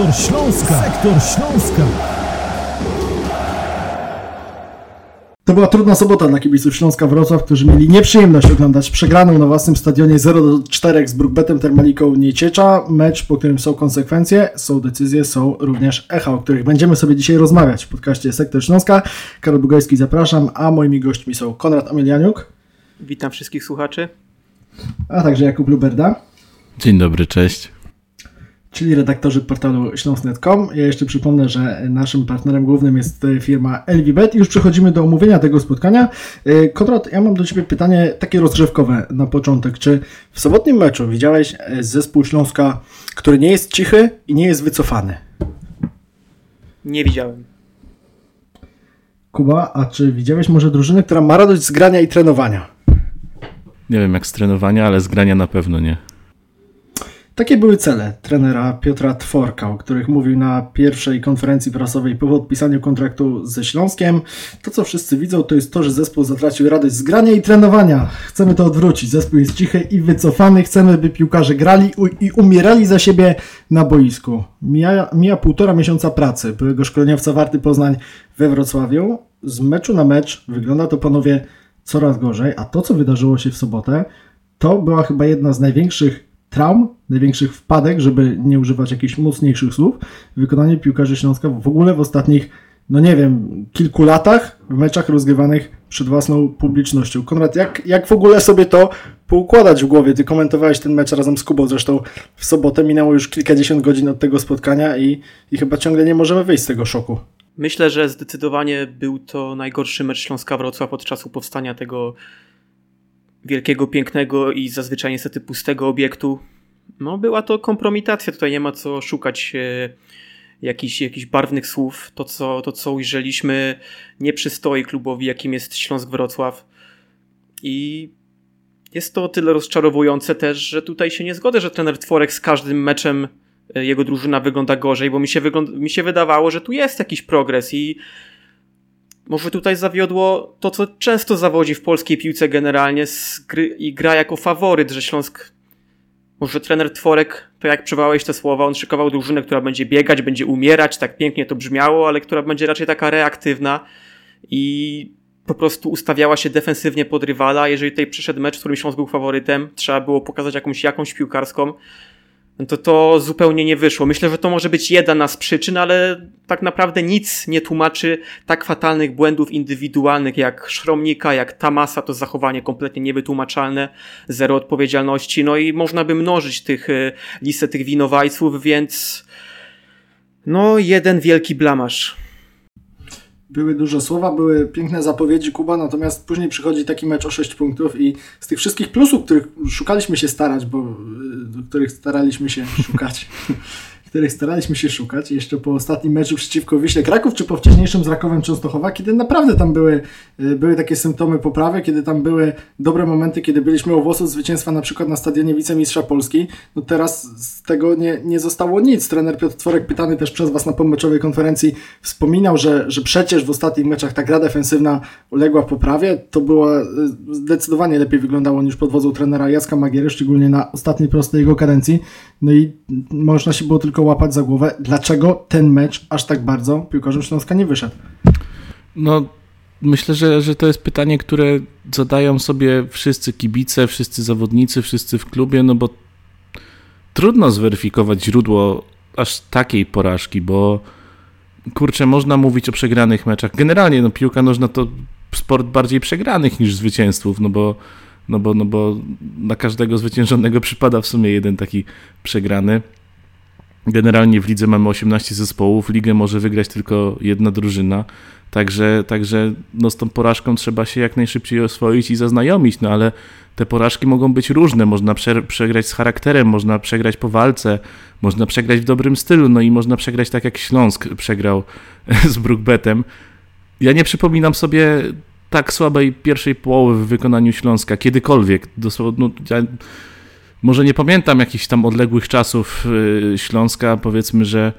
Sektor Śląska. Sektor Śląska. To była trudna sobota dla kibiców Śląska Wrocław, którzy mieli nieprzyjemność oglądać przegraną na własnym stadionie 0 do 4 z Brookbetem Termaliką Nieciecza. Mecz, po którym są konsekwencje, są decyzje, są również echa, o których będziemy sobie dzisiaj rozmawiać w podcaście Sektor Śląska. Karol Bugajski zapraszam, a moimi gośćmi są Konrad Amelianiuk. Witam wszystkich słuchaczy. A także Jakub Luberda. Dzień dobry, cześć czyli redaktorzy portalu śląsk.net.com. Ja jeszcze przypomnę, że naszym partnerem głównym jest firma LVBet i już przechodzimy do omówienia tego spotkania. E, Konrad, ja mam do Ciebie pytanie takie rozgrzewkowe na początek. Czy w sobotnim meczu widziałeś e, zespół Śląska, który nie jest cichy i nie jest wycofany? Nie widziałem. Kuba, a czy widziałeś może drużynę, która ma radość z grania i trenowania? Nie wiem jak z trenowania, ale z grania na pewno nie. Takie były cele trenera Piotra Tworka, o których mówił na pierwszej konferencji prasowej po podpisaniu kontraktu ze Śląskiem. To, co wszyscy widzą, to jest to, że zespół zatracił radość z grania i trenowania. Chcemy to odwrócić. Zespół jest cichy i wycofany. Chcemy, by piłkarze grali i umierali za siebie na boisku. Mija, mija półtora miesiąca pracy byłego szkoleniowca Warty Poznań we Wrocławiu. Z meczu na mecz wygląda to panowie coraz gorzej, a to, co wydarzyło się w sobotę, to była chyba jedna z największych traum, największych wpadek, żeby nie używać jakichś mocniejszych słów, wykonanie piłkarzy Śląska w ogóle w ostatnich, no nie wiem, kilku latach w meczach rozgrywanych przed własną publicznością. Konrad, jak, jak w ogóle sobie to poukładać w głowie? Ty komentowałeś ten mecz razem z Kubą, zresztą w sobotę minęło już kilkadziesiąt godzin od tego spotkania i, i chyba ciągle nie możemy wyjść z tego szoku. Myślę, że zdecydowanie był to najgorszy mecz Śląska Wrocław od czasu powstania tego wielkiego, pięknego i zazwyczaj niestety pustego obiektu. No, była to kompromitacja, tutaj nie ma co szukać e, jakichś, barwnych słów. To co, to, co ujrzeliśmy, nie przystoi klubowi, jakim jest Śląsk Wrocław. I jest to tyle rozczarowujące też, że tutaj się nie zgodzę, że trener Tworek z każdym meczem e, jego drużyna wygląda gorzej, bo mi się, wygląda, mi się wydawało, że tu jest jakiś progres i może tutaj zawiodło to, co często zawodzi w polskiej piłce generalnie i gra jako faworyt, że Śląsk może trener Tworek, to jak przywołałeś te słowa, on szykował drużynę, która będzie biegać, będzie umierać, tak pięknie to brzmiało, ale która będzie raczej taka reaktywna i po prostu ustawiała się defensywnie pod rywala. Jeżeli tutaj przyszedł mecz, w którym Śląsk był faworytem, trzeba było pokazać jakąś, jakąś piłkarską, to to zupełnie nie wyszło. Myślę, że to może być jedna z przyczyn, ale tak naprawdę nic nie tłumaczy tak fatalnych błędów indywidualnych jak Szromnika, jak Tamasa, to zachowanie kompletnie niewytłumaczalne, zero odpowiedzialności, no i można by mnożyć tych e, listę tych winowajców, więc no jeden wielki blamasz były duże słowa, były piękne zapowiedzi Kuba, natomiast później przychodzi taki mecz o 6 punktów i z tych wszystkich plusów, których szukaliśmy się starać, bo y, których staraliśmy się szukać, których staraliśmy się szukać jeszcze po ostatnim meczu przeciwko Wiśle Kraków, czy po wcześniejszym z Rakowem Częstochowa, kiedy naprawdę tam były, y, były takie symptomy poprawy, kiedy tam były dobre momenty, kiedy byliśmy o włosów zwycięstwa na przykład na stadionie wicemistrza Polski. No teraz z tego nie, nie zostało nic. Trener Piotr Tworek, pytany też przez Was na pomeczowej konferencji, wspominał, że, że przecież w ostatnich meczach ta gra defensywna uległa poprawie. To było y, zdecydowanie lepiej wyglądało niż pod wodzą trenera Jacka Magiery, szczególnie na ostatniej prostej jego kadencji. No i można się było tylko tylko łapać za głowę, dlaczego ten mecz aż tak bardzo piłkarzom Śląska nie wyszedł. No, myślę, że, że to jest pytanie, które zadają sobie wszyscy kibice, wszyscy zawodnicy, wszyscy w klubie, no bo trudno zweryfikować źródło aż takiej porażki, bo kurczę, można mówić o przegranych meczach. Generalnie no, piłka nożna to sport bardziej przegranych niż zwycięstwów, no bo, no bo, no bo na każdego zwyciężonego przypada w sumie jeden taki przegrany. Generalnie w lidze mamy 18 zespołów, ligę może wygrać tylko jedna drużyna, także, także no z tą porażką trzeba się jak najszybciej oswoić i zaznajomić, no ale te porażki mogą być różne, można prze, przegrać z charakterem, można przegrać po walce, można przegrać w dobrym stylu, no i można przegrać tak jak Śląsk przegrał z Brookbetem. Ja nie przypominam sobie tak słabej pierwszej połowy w wykonaniu Śląska, kiedykolwiek. Dosłownie, no, ja może nie pamiętam jakichś tam odległych czasów y, Śląska, powiedzmy, że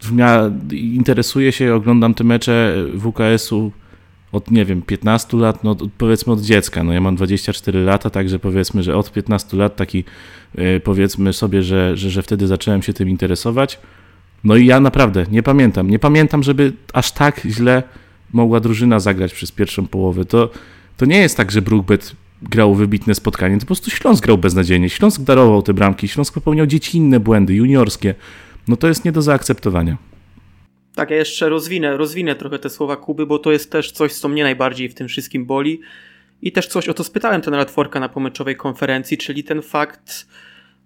w mia- interesuję się, oglądam te mecze WKS-u od, nie wiem, 15 lat, no powiedzmy od dziecka, no ja mam 24 lata, także powiedzmy, że od 15 lat taki y, powiedzmy sobie, że, że, że wtedy zacząłem się tym interesować. No i ja naprawdę nie pamiętam. Nie pamiętam, żeby aż tak źle mogła drużyna zagrać przez pierwszą połowę. To, to nie jest tak, że Brookbet grał wybitne spotkanie, to po prostu Śląsk grał beznadziejnie. Śląsk darował te bramki, Śląsk popełniał dziecinne błędy, juniorskie. No to jest nie do zaakceptowania. Tak, ja jeszcze rozwinę, rozwinę trochę te słowa Kuby, bo to jest też coś, co mnie najbardziej w tym wszystkim boli. I też coś, o to spytałem ten Radworka na pomyczowej konferencji, czyli ten fakt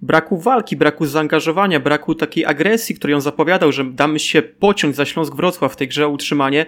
braku walki, braku zaangażowania, braku takiej agresji, której on zapowiadał, że damy się pociąć za Śląsk Wrocław w tej grze o utrzymanie.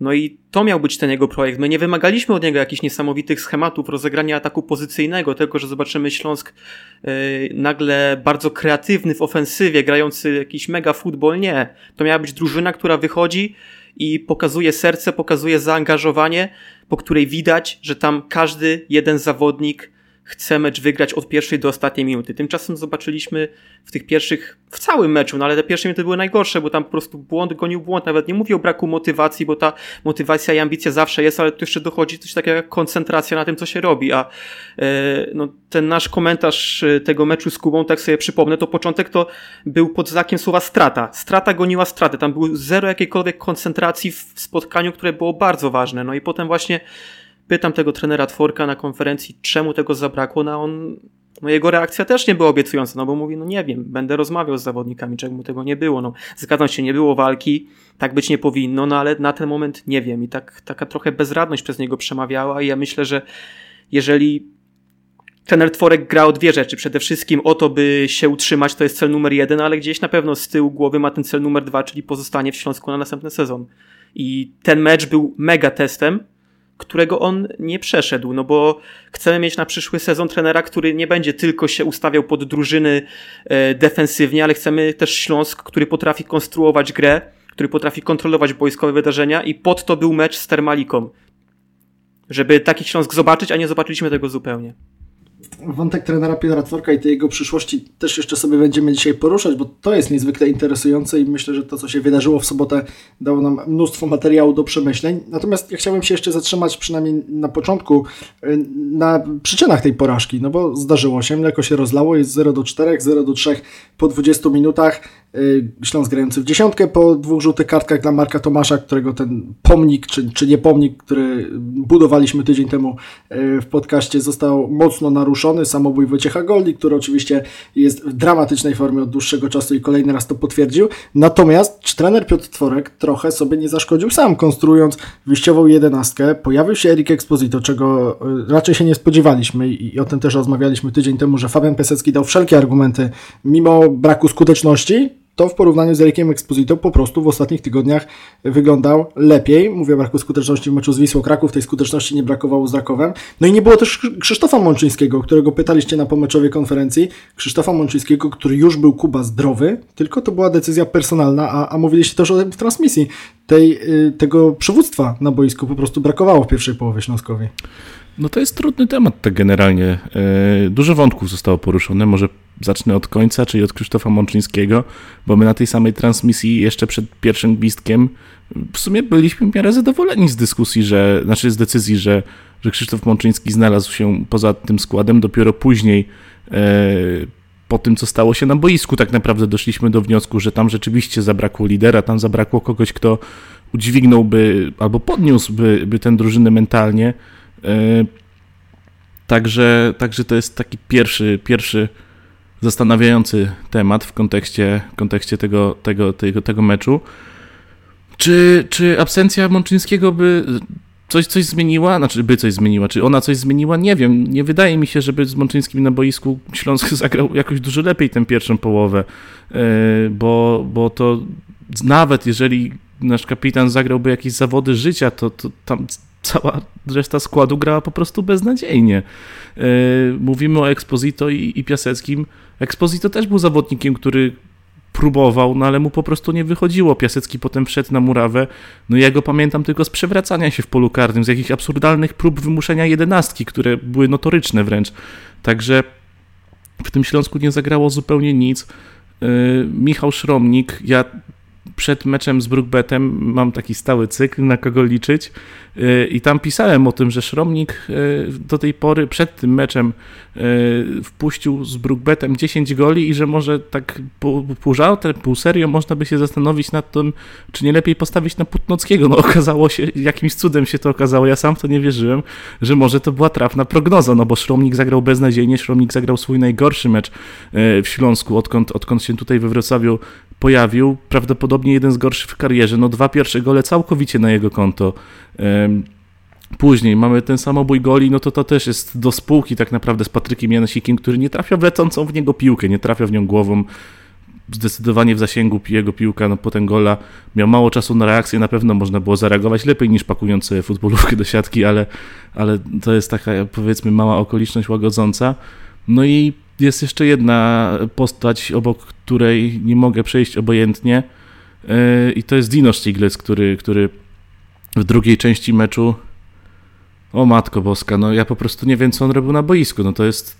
No i to miał być ten jego projekt. My nie wymagaliśmy od niego jakichś niesamowitych schematów rozegrania ataku pozycyjnego, tylko że zobaczymy Śląsk yy, nagle bardzo kreatywny w ofensywie, grający jakiś mega futbol. Nie. To miała być drużyna, która wychodzi i pokazuje serce, pokazuje zaangażowanie, po której widać, że tam każdy jeden zawodnik chce mecz wygrać od pierwszej do ostatniej minuty. Tymczasem zobaczyliśmy w tych pierwszych, w całym meczu, no ale te pierwsze minuty były najgorsze, bo tam po prostu błąd gonił błąd. Nawet nie mówię o braku motywacji, bo ta motywacja i ambicja zawsze jest, ale tu jeszcze dochodzi coś takiego jak koncentracja na tym, co się robi. A e, no, ten nasz komentarz e, tego meczu z Kubą, tak sobie przypomnę, to początek to był pod znakiem słowa strata. Strata goniła stratę. Tam było zero jakiejkolwiek koncentracji w spotkaniu, które było bardzo ważne. No i potem właśnie Pytam tego trenera Tworka na konferencji, czemu tego zabrakło, no on, no jego reakcja też nie była obiecująca, no bo mówi, no nie wiem, będę rozmawiał z zawodnikami, czemu tego nie było, no zgadzam się, nie było walki, tak być nie powinno, no ale na ten moment nie wiem i tak, taka trochę bezradność przez niego przemawiała i ja myślę, że jeżeli trener Tworek gra o dwie rzeczy. Przede wszystkim o to, by się utrzymać, to jest cel numer jeden, ale gdzieś na pewno z tyłu głowy ma ten cel numer dwa, czyli pozostanie w Śląsku na następny sezon. I ten mecz był mega testem, którego on nie przeszedł, no bo chcemy mieć na przyszły sezon trenera, który nie będzie tylko się ustawiał pod drużyny e, defensywnie, ale chcemy też Śląsk, który potrafi konstruować grę, który potrafi kontrolować boiskowe wydarzenia i pod to był mecz z Termaliką. Żeby taki Śląsk zobaczyć, a nie zobaczyliśmy tego zupełnie wątek trenera Piotra Tworka i tej jego przyszłości też jeszcze sobie będziemy dzisiaj poruszać, bo to jest niezwykle interesujące i myślę, że to, co się wydarzyło w sobotę, dało nam mnóstwo materiału do przemyśleń. Natomiast ja chciałbym się jeszcze zatrzymać przynajmniej na początku y, na przyczynach tej porażki, no bo zdarzyło się, mleko się rozlało, jest 0 do 4, 0 do 3 po 20 minutach. Y, Śląsk grający w dziesiątkę po dwóch żółtych kartkach dla Marka Tomasza, którego ten pomnik, czy, czy nie pomnik, który budowaliśmy tydzień temu y, w podcaście, został mocno naruszony. Samobój Wojciecha Goldi, który oczywiście jest w dramatycznej formie od dłuższego czasu i kolejny raz to potwierdził. Natomiast trener Piotr Tworek trochę sobie nie zaszkodził sam, konstruując wyjściową jedenastkę. Pojawił się Erik Exposito, czego y, raczej się nie spodziewaliśmy i o tym też rozmawialiśmy tydzień temu, że Fabian Pesecki dał wszelkie argumenty mimo braku skuteczności to w porównaniu z Erikiem Exposito po prostu w ostatnich tygodniach wyglądał lepiej. Mówię o braku skuteczności w meczu z Wisłą Kraków, tej skuteczności nie brakowało z Rakowem. No i nie było też Krzysztofa Mączyńskiego, którego pytaliście na pomeczowej konferencji. Krzysztofa Mączyńskiego, który już był Kuba zdrowy, tylko to była decyzja personalna, a, a mówiliście też o tym w transmisji. Tej, y, tego przywództwa na boisku po prostu brakowało w pierwszej połowie Śląskowi. No to jest trudny temat tak generalnie. E, dużo wątków zostało poruszone. Może zacznę od końca, czyli od Krzysztofa Mączyńskiego, bo my na tej samej transmisji jeszcze przed pierwszym gwizdkiem w sumie byliśmy w miarę zadowoleni z dyskusji, że, znaczy z decyzji, że, że Krzysztof Mączyński znalazł się poza tym składem. Dopiero później e, po tym, co stało się na boisku, tak naprawdę doszliśmy do wniosku, że tam rzeczywiście zabrakło lidera, tam zabrakło kogoś, kto udźwignąłby albo podniósłby by tę drużynę mentalnie. E, także, także to jest taki pierwszy, pierwszy zastanawiający temat w kontekście, w kontekście tego, tego, tego, tego meczu. Czy, czy absencja Mączyńskiego by coś, coś zmieniła? Znaczy, by coś zmieniła. Czy ona coś zmieniła? Nie wiem. Nie wydaje mi się, żeby z Mączyńskim na boisku Śląsk zagrał jakoś dużo lepiej tę pierwszą połowę, e, bo, bo to nawet jeżeli nasz kapitan zagrałby jakieś zawody życia, to, to tam cała reszta składu grała po prostu beznadziejnie. E, mówimy o Exposito i, i Piaseckim. Exposito też był zawodnikiem, który próbował, no ale mu po prostu nie wychodziło. Piasecki potem wszedł na murawę. No ja go pamiętam tylko z przewracania się w polu karnym, z jakichś absurdalnych prób wymuszenia jedenastki, które były notoryczne wręcz. Także w tym Śląsku nie zagrało zupełnie nic. E, Michał Szromnik, ja przed meczem z Brookbetem mam taki stały cykl, na kogo liczyć y, i tam pisałem o tym, że Szromnik y, do tej pory przed tym meczem wpuścił z Brookbetem 10 goli i że może tak pół, pół pół serio można by się zastanowić nad tym, czy nie lepiej postawić na Putnockiego. No okazało się, jakimś cudem się to okazało, ja sam w to nie wierzyłem, że może to była trafna prognoza, no bo Szromnik zagrał beznadziejnie, Szromnik zagrał swój najgorszy mecz w Śląsku, odkąd, odkąd się tutaj we Wrocławiu pojawił, prawdopodobnie jeden z gorszych w karierze. No dwa pierwsze gole całkowicie na jego konto. Później mamy ten samobój goli, no to to też jest do spółki tak naprawdę z Patrykiem Janosikiem, który nie trafia w lecącą w niego piłkę, nie trafia w nią głową. Zdecydowanie w zasięgu jego piłka, no potem gola miał mało czasu na reakcję, na pewno można było zareagować lepiej niż pakując futbolówkę do siatki, ale, ale to jest taka powiedzmy mała okoliczność łagodząca. No i jest jeszcze jedna postać, obok której nie mogę przejść obojętnie e, i to jest Dino Stiglitz, który, który w drugiej części meczu o matko boska, no ja po prostu nie wiem, co on robił na boisku, no to jest,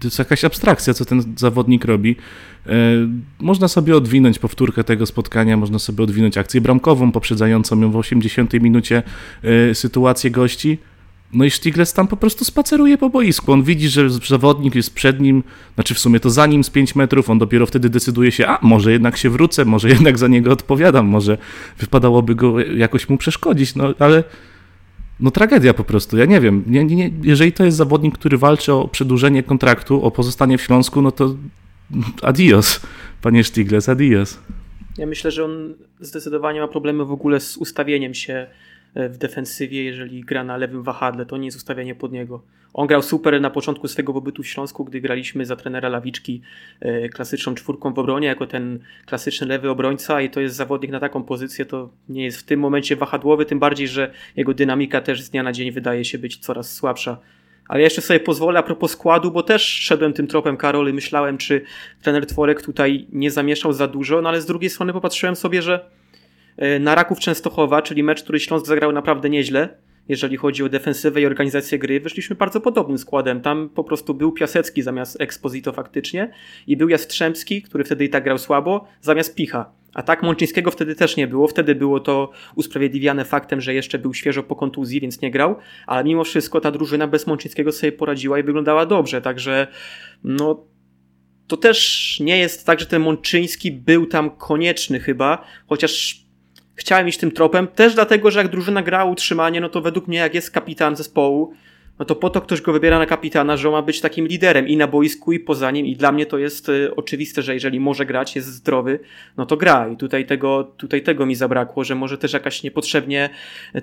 to jest jakaś abstrakcja, co ten zawodnik robi. E, można sobie odwinąć powtórkę tego spotkania, można sobie odwinąć akcję bramkową poprzedzającą ją w 80 minucie e, sytuację gości, no i Stiglitz tam po prostu spaceruje po boisku. On widzi, że zawodnik jest przed nim, znaczy w sumie to za nim z 5 metrów, on dopiero wtedy decyduje się, a może jednak się wrócę, może jednak za niego odpowiadam, może wypadałoby go jakoś mu przeszkodzić, no ale no tragedia po prostu, ja nie wiem. Nie, nie, jeżeli to jest zawodnik, który walczy o przedłużenie kontraktu, o pozostanie w Śląsku, no to adios, panie Stiglitz, adios. Ja myślę, że on zdecydowanie ma problemy w ogóle z ustawieniem się w defensywie, jeżeli gra na lewym wahadle, to nie jest ustawianie pod niego. On grał super na początku swojego pobytu w Śląsku, gdy graliśmy za trenera Lawiczki e, klasyczną czwórką w obronie, jako ten klasyczny lewy obrońca i to jest zawodnik na taką pozycję, to nie jest w tym momencie wahadłowy, tym bardziej, że jego dynamika też z dnia na dzień wydaje się być coraz słabsza. Ale jeszcze sobie pozwolę a propos składu, bo też szedłem tym tropem Karol i myślałem, czy trener Tworek tutaj nie zamieszał za dużo, no ale z drugiej strony popatrzyłem sobie, że E, na Raków Częstochowa, czyli mecz, który Śląsk zagrał naprawdę nieźle, jeżeli chodzi o defensywę i organizację gry, wyszliśmy bardzo podobnym składem. Tam po prostu był Piasecki zamiast Exposito faktycznie i był Jastrzębski, który wtedy i tak grał słabo, zamiast Picha. A tak Mączyńskiego wtedy też nie było. Wtedy było to usprawiedliwiane faktem, że jeszcze był świeżo po kontuzji, więc nie grał, ale mimo wszystko ta drużyna bez Mączyńskiego sobie poradziła i wyglądała dobrze, także no to też nie jest tak, że ten Mączyński był tam konieczny chyba, chociaż chciałem iść tym tropem, też dlatego, że jak drużyna gra utrzymanie, no to według mnie jak jest kapitan zespołu, no to po to ktoś go wybiera na kapitana, że on ma być takim liderem i na boisku, i poza nim. I dla mnie to jest y, oczywiste, że jeżeli może grać, jest zdrowy, no to gra. I tutaj tego, tutaj tego mi zabrakło, że może też jakaś niepotrzebnie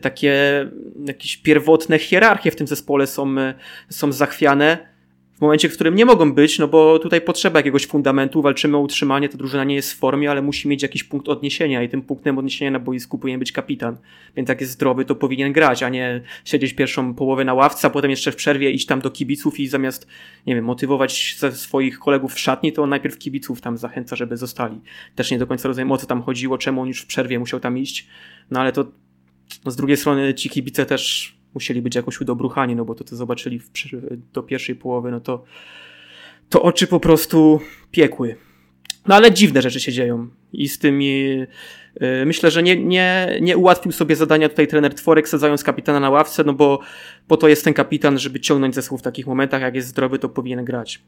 takie jakieś pierwotne hierarchie w tym zespole są, y, są zachwiane w momencie, w którym nie mogą być, no bo tutaj potrzeba jakiegoś fundamentu, walczymy o utrzymanie, ta drużyna nie jest w formie, ale musi mieć jakiś punkt odniesienia i tym punktem odniesienia na boisku powinien być kapitan. Więc jak jest zdrowy, to powinien grać, a nie siedzieć pierwszą połowę na ławce, a potem jeszcze w przerwie iść tam do kibiców i zamiast, nie wiem, motywować swoich kolegów w szatni, to on najpierw kibiców tam zachęca, żeby zostali. Też nie do końca rozumiem, o co tam chodziło, czemu on już w przerwie musiał tam iść, no ale to no z drugiej strony ci kibice też musieli być jakoś udobruchani, no bo to, co zobaczyli w, do pierwszej połowy, no to, to oczy po prostu piekły. No ale dziwne rzeczy się dzieją i z tymi yy, myślę, że nie, nie, nie ułatwił sobie zadania tutaj trener Tworek, sadzając kapitana na ławce, no bo po to jest ten kapitan, żeby ciągnąć zespół w takich momentach, jak jest zdrowy, to powinien grać.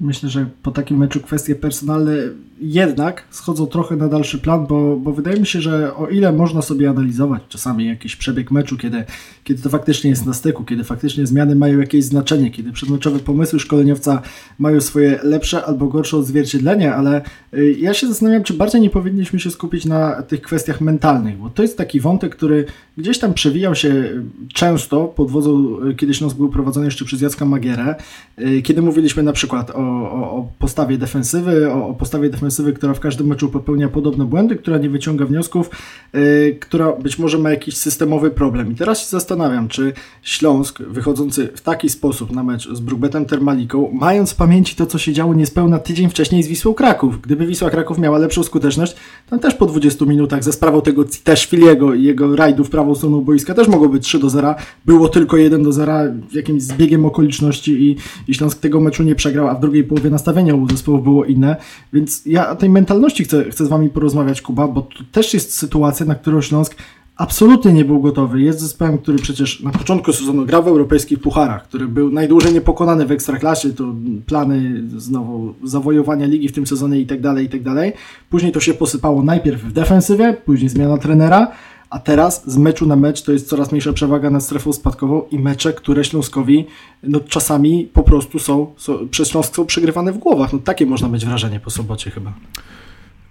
Myślę, że po takim meczu kwestie personalne jednak schodzą trochę na dalszy plan, bo, bo wydaje mi się, że o ile można sobie analizować czasami jakiś przebieg meczu, kiedy, kiedy to faktycznie jest na styku, kiedy faktycznie zmiany mają jakieś znaczenie, kiedy przedmeczowe pomysły szkoleniowca mają swoje lepsze albo gorsze odzwierciedlenie, ale y, ja się zastanawiam, czy bardziej nie powinniśmy się skupić na tych kwestiach mentalnych, bo to jest taki wątek, który gdzieś tam przewijał się często pod wodzą, y, kiedy Śląsk był prowadzony jeszcze przez Jacka Magierę, y, kiedy mówiliśmy na przykład o, o, o postawie defensywy, o, o postawie defensywy która w każdym meczu popełnia podobne błędy, która nie wyciąga wniosków, yy, która być może ma jakiś systemowy problem. I teraz się zastanawiam, czy Śląsk, wychodzący w taki sposób na mecz z Brugbetem Termaliką, mając w pamięci to, co się działo niespełna tydzień wcześniej z Wisłą Kraków. Gdyby Wisła Kraków miała lepszą skuteczność, tam też po 20 minutach ze sprawą tego Citaszwiliego i jego rajdu w prawą stronę boiska też mogło być 3 do 0. Było tylko 1 do 0 jakimś zbiegiem okoliczności i, i Śląsk tego meczu nie przegrał, a w drugiej drugiej połowie nastawienie u zespołów było inne, więc ja o tej mentalności chcę, chcę z wami porozmawiać, Kuba, bo tu też jest sytuacja, na którą Śląsk absolutnie nie był gotowy. Jest zespołem, który przecież na początku sezonu grał w europejskich pucharach, który był najdłużej niepokonany w Ekstraklasie, to plany znowu zawojowania ligi w tym sezonie i tak dalej, i tak dalej. Później to się posypało najpierw w defensywie, później zmiana trenera, a teraz z meczu na mecz to jest coraz mniejsza przewaga nad strefą spadkową i mecze, które Śląskowi no, czasami po prostu są, są przez Śląsk są przegrywane w głowach. No takie można mieć wrażenie po sobocie chyba.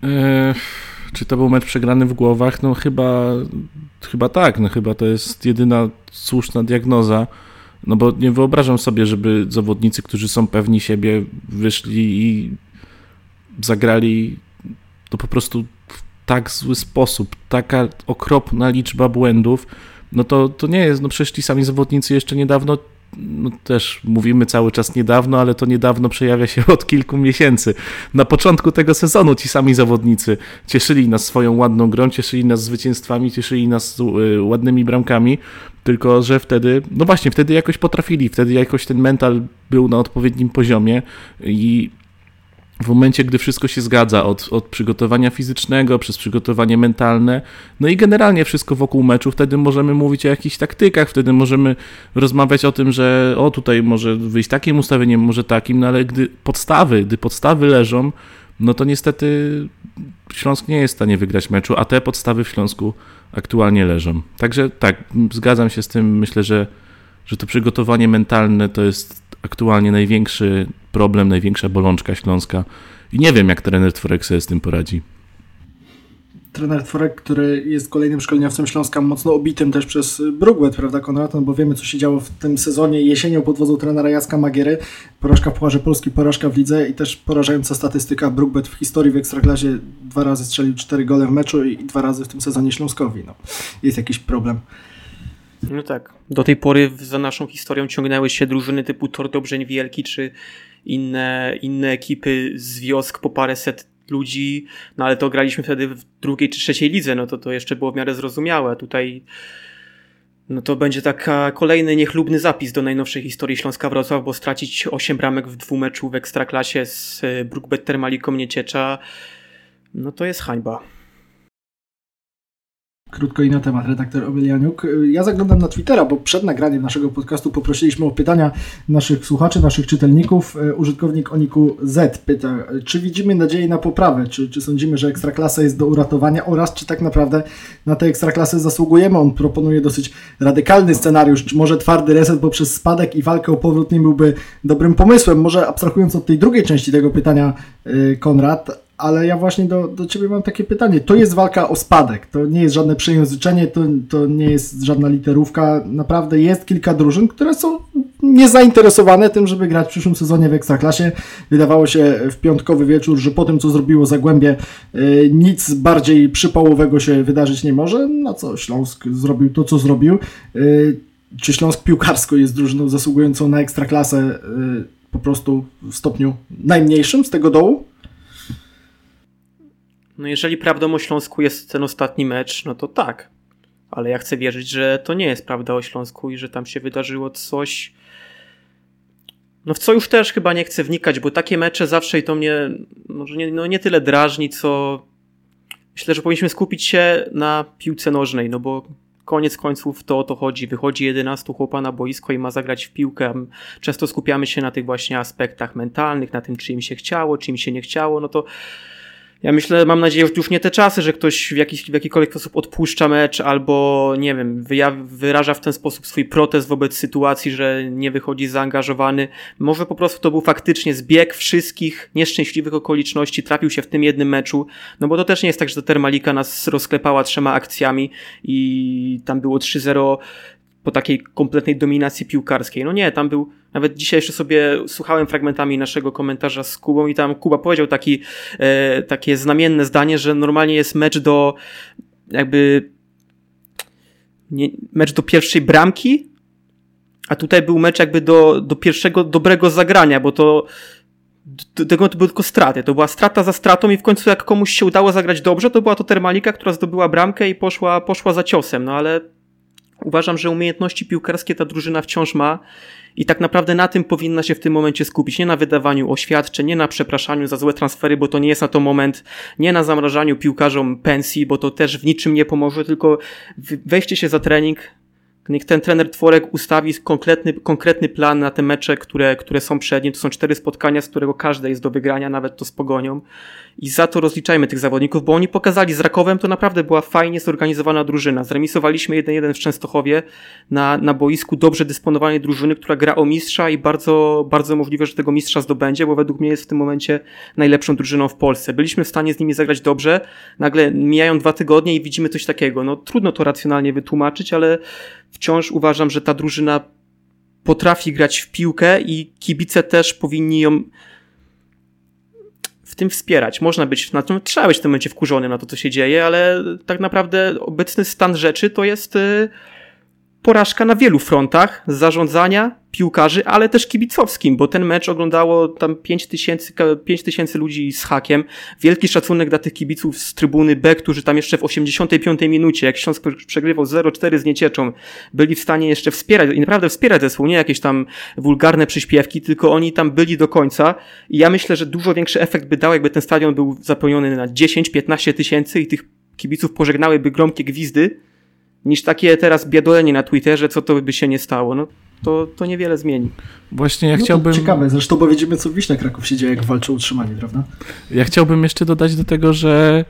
Eee, czy to był mecz przegrany w głowach? No chyba, chyba tak, no chyba to jest jedyna słuszna diagnoza. No bo nie wyobrażam sobie, żeby zawodnicy, którzy są pewni siebie, wyszli i zagrali to po prostu tak zły sposób, taka okropna liczba błędów, no to, to nie jest, no przecież ci sami zawodnicy jeszcze niedawno no też mówimy cały czas niedawno, ale to niedawno przejawia się od kilku miesięcy. Na początku tego sezonu ci sami zawodnicy cieszyli nas swoją ładną grą, cieszyli nas zwycięstwami, cieszyli nas y, ładnymi bramkami, tylko że wtedy, no właśnie, wtedy jakoś potrafili, wtedy jakoś ten mental był na odpowiednim poziomie i w momencie, gdy wszystko się zgadza, od, od przygotowania fizycznego, przez przygotowanie mentalne, no i generalnie wszystko wokół meczu, wtedy możemy mówić o jakichś taktykach, wtedy możemy rozmawiać o tym, że o tutaj może wyjść takim ustawieniem, może takim, no ale gdy podstawy, gdy podstawy leżą, no to niestety Śląsk nie jest w stanie wygrać meczu, a te podstawy w Śląsku aktualnie leżą. Także tak, zgadzam się z tym, myślę, że, że to przygotowanie mentalne to jest aktualnie największy problem, największa bolączka Śląska. I nie wiem, jak trener Tworek sobie z tym poradzi. Trener Tworek, który jest kolejnym szkoleniowcem Śląska, mocno obitym też przez Brugwet, prawda Konrad? No bo wiemy, co się działo w tym sezonie jesienią pod wodzą trenera Jacka Magiery. Porażka w Pucharze Polski, porażka w lidze i też porażająca statystyka Brugwet w historii w Ekstraklasie. Dwa razy strzelił cztery gole w meczu i dwa razy w tym sezonie Śląskowi. No, jest jakiś problem. No tak. Do tej pory za naszą historią ciągnęły się drużyny typu Tordobrzeń Wielki czy inne, inne ekipy z wiosk po paręset ludzi, no ale to graliśmy wtedy w drugiej czy trzeciej lidze, no to to jeszcze było w miarę zrozumiałe. Tutaj no to będzie taka kolejny niechlubny zapis do najnowszej historii Śląska Wrocław, bo stracić 8 bramek w dwumeczu w Ekstraklasie z Brookbet Termaliką Nieciecza, no to jest hańba. Krótko i na temat, redaktor Obelianiuk. Ja zaglądam na Twittera, bo przed nagraniem naszego podcastu poprosiliśmy o pytania naszych słuchaczy, naszych czytelników. Użytkownik Oniku Z pyta, czy widzimy nadzieję na poprawę, czy, czy sądzimy, że ekstraklasa jest do uratowania oraz czy tak naprawdę na tę ekstraklasę zasługujemy. On proponuje dosyć radykalny scenariusz, czy może twardy reset poprzez spadek i walkę o powrót nie byłby dobrym pomysłem. Może abstrahując od tej drugiej części tego pytania, y, Konrad, ale ja właśnie do, do Ciebie mam takie pytanie. To jest walka o spadek, to nie jest żadne przejęzyczenie, to, to nie jest żadna literówka. Naprawdę jest kilka drużyn, które są niezainteresowane tym, żeby grać w przyszłym sezonie w Ekstraklasie. Wydawało się w piątkowy wieczór, że po tym, co zrobiło Zagłębie, yy, nic bardziej przypałowego się wydarzyć nie może. Na co Śląsk zrobił to, co zrobił. Yy, czy Śląsk piłkarsko jest drużyną zasługującą na Ekstraklasę yy, po prostu w stopniu najmniejszym z tego dołu? No jeżeli prawdą o Śląsku jest ten ostatni mecz, no to tak. Ale ja chcę wierzyć, że to nie jest prawda o Śląsku i że tam się wydarzyło coś. No w co już też chyba nie chcę wnikać, bo takie mecze zawsze i to mnie może nie, no nie tyle drażni, co myślę, że powinniśmy skupić się na piłce nożnej, no bo koniec końców to o to chodzi. Wychodzi 11 chłopa na boisko i ma zagrać w piłkę. Często skupiamy się na tych właśnie aspektach mentalnych, na tym, czy im się chciało, czy im się nie chciało, no to ja myślę, mam nadzieję, że już nie te czasy, że ktoś w, jakiś, w jakikolwiek sposób odpuszcza mecz albo, nie wiem, wyraża w ten sposób swój protest wobec sytuacji, że nie wychodzi zaangażowany. Może po prostu to był faktycznie zbieg wszystkich nieszczęśliwych okoliczności, trafił się w tym jednym meczu, no bo to też nie jest tak, że ta Termalika nas rozklepała trzema akcjami i tam było 3-0 po takiej kompletnej dominacji piłkarskiej. No nie, tam był, nawet dzisiaj jeszcze sobie słuchałem fragmentami naszego komentarza z Kubą i tam Kuba powiedział taki, e, takie znamienne zdanie, że normalnie jest mecz do jakby nie, mecz do pierwszej bramki, a tutaj był mecz jakby do, do pierwszego dobrego zagrania, bo to do tego to były tylko straty. To była strata za stratą i w końcu jak komuś się udało zagrać dobrze, to była to Termalika, która zdobyła bramkę i poszła, poszła za ciosem, no ale Uważam, że umiejętności piłkarskie ta drużyna wciąż ma i tak naprawdę na tym powinna się w tym momencie skupić. Nie na wydawaniu oświadczeń, nie na przepraszaniu za złe transfery, bo to nie jest na to moment, nie na zamrażaniu piłkarzom pensji, bo to też w niczym nie pomoże, tylko wejście się za trening, Niech ten trener Tworek ustawi konkretny, konkretny plan na te mecze, które, które są przed nim. To są cztery spotkania, z którego każde jest do wygrania, nawet to z Pogonią. I za to rozliczajmy tych zawodników, bo oni pokazali z Rakowem, to naprawdę była fajnie zorganizowana drużyna. Zremisowaliśmy 1-1 w Częstochowie na, na boisku dobrze dysponowanej drużyny, która gra o mistrza i bardzo, bardzo możliwe, że tego mistrza zdobędzie, bo według mnie jest w tym momencie najlepszą drużyną w Polsce. Byliśmy w stanie z nimi zagrać dobrze, nagle mijają dwa tygodnie i widzimy coś takiego. No trudno to racjonalnie wytłumaczyć, ale wciąż uważam, że ta drużyna potrafi grać w piłkę i kibice też powinni ją w tym wspierać. Można być, na tym, trzeba być w tym momencie wkurzonym na to, co się dzieje, ale tak naprawdę obecny stan rzeczy to jest y, porażka na wielu frontach zarządzania, piłkarzy, ale też kibicowskim, bo ten mecz oglądało tam 5 tysięcy, 5 tysięcy ludzi z hakiem. Wielki szacunek dla tych kibiców z trybuny B, którzy tam jeszcze w 85 minucie, jak Śląsk przegrywał 0-4 z Niecieczą, byli w stanie jeszcze wspierać, i naprawdę wspierać zespół, nie jakieś tam wulgarne przyśpiewki, tylko oni tam byli do końca i ja myślę, że dużo większy efekt by dał, jakby ten stadion był zapełniony na 10-15 tysięcy i tych kibiców pożegnałyby gromkie gwizdy, niż takie teraz biadolenie na Twitterze, co to by się nie stało. No, to, to niewiele zmieni. Właśnie ja no chciałbym... Ciekawe, zresztą bo widzimy, co w Wiśle Kraków się dzieje, jak walczą o utrzymanie, prawda? Ja chciałbym jeszcze dodać do tego, że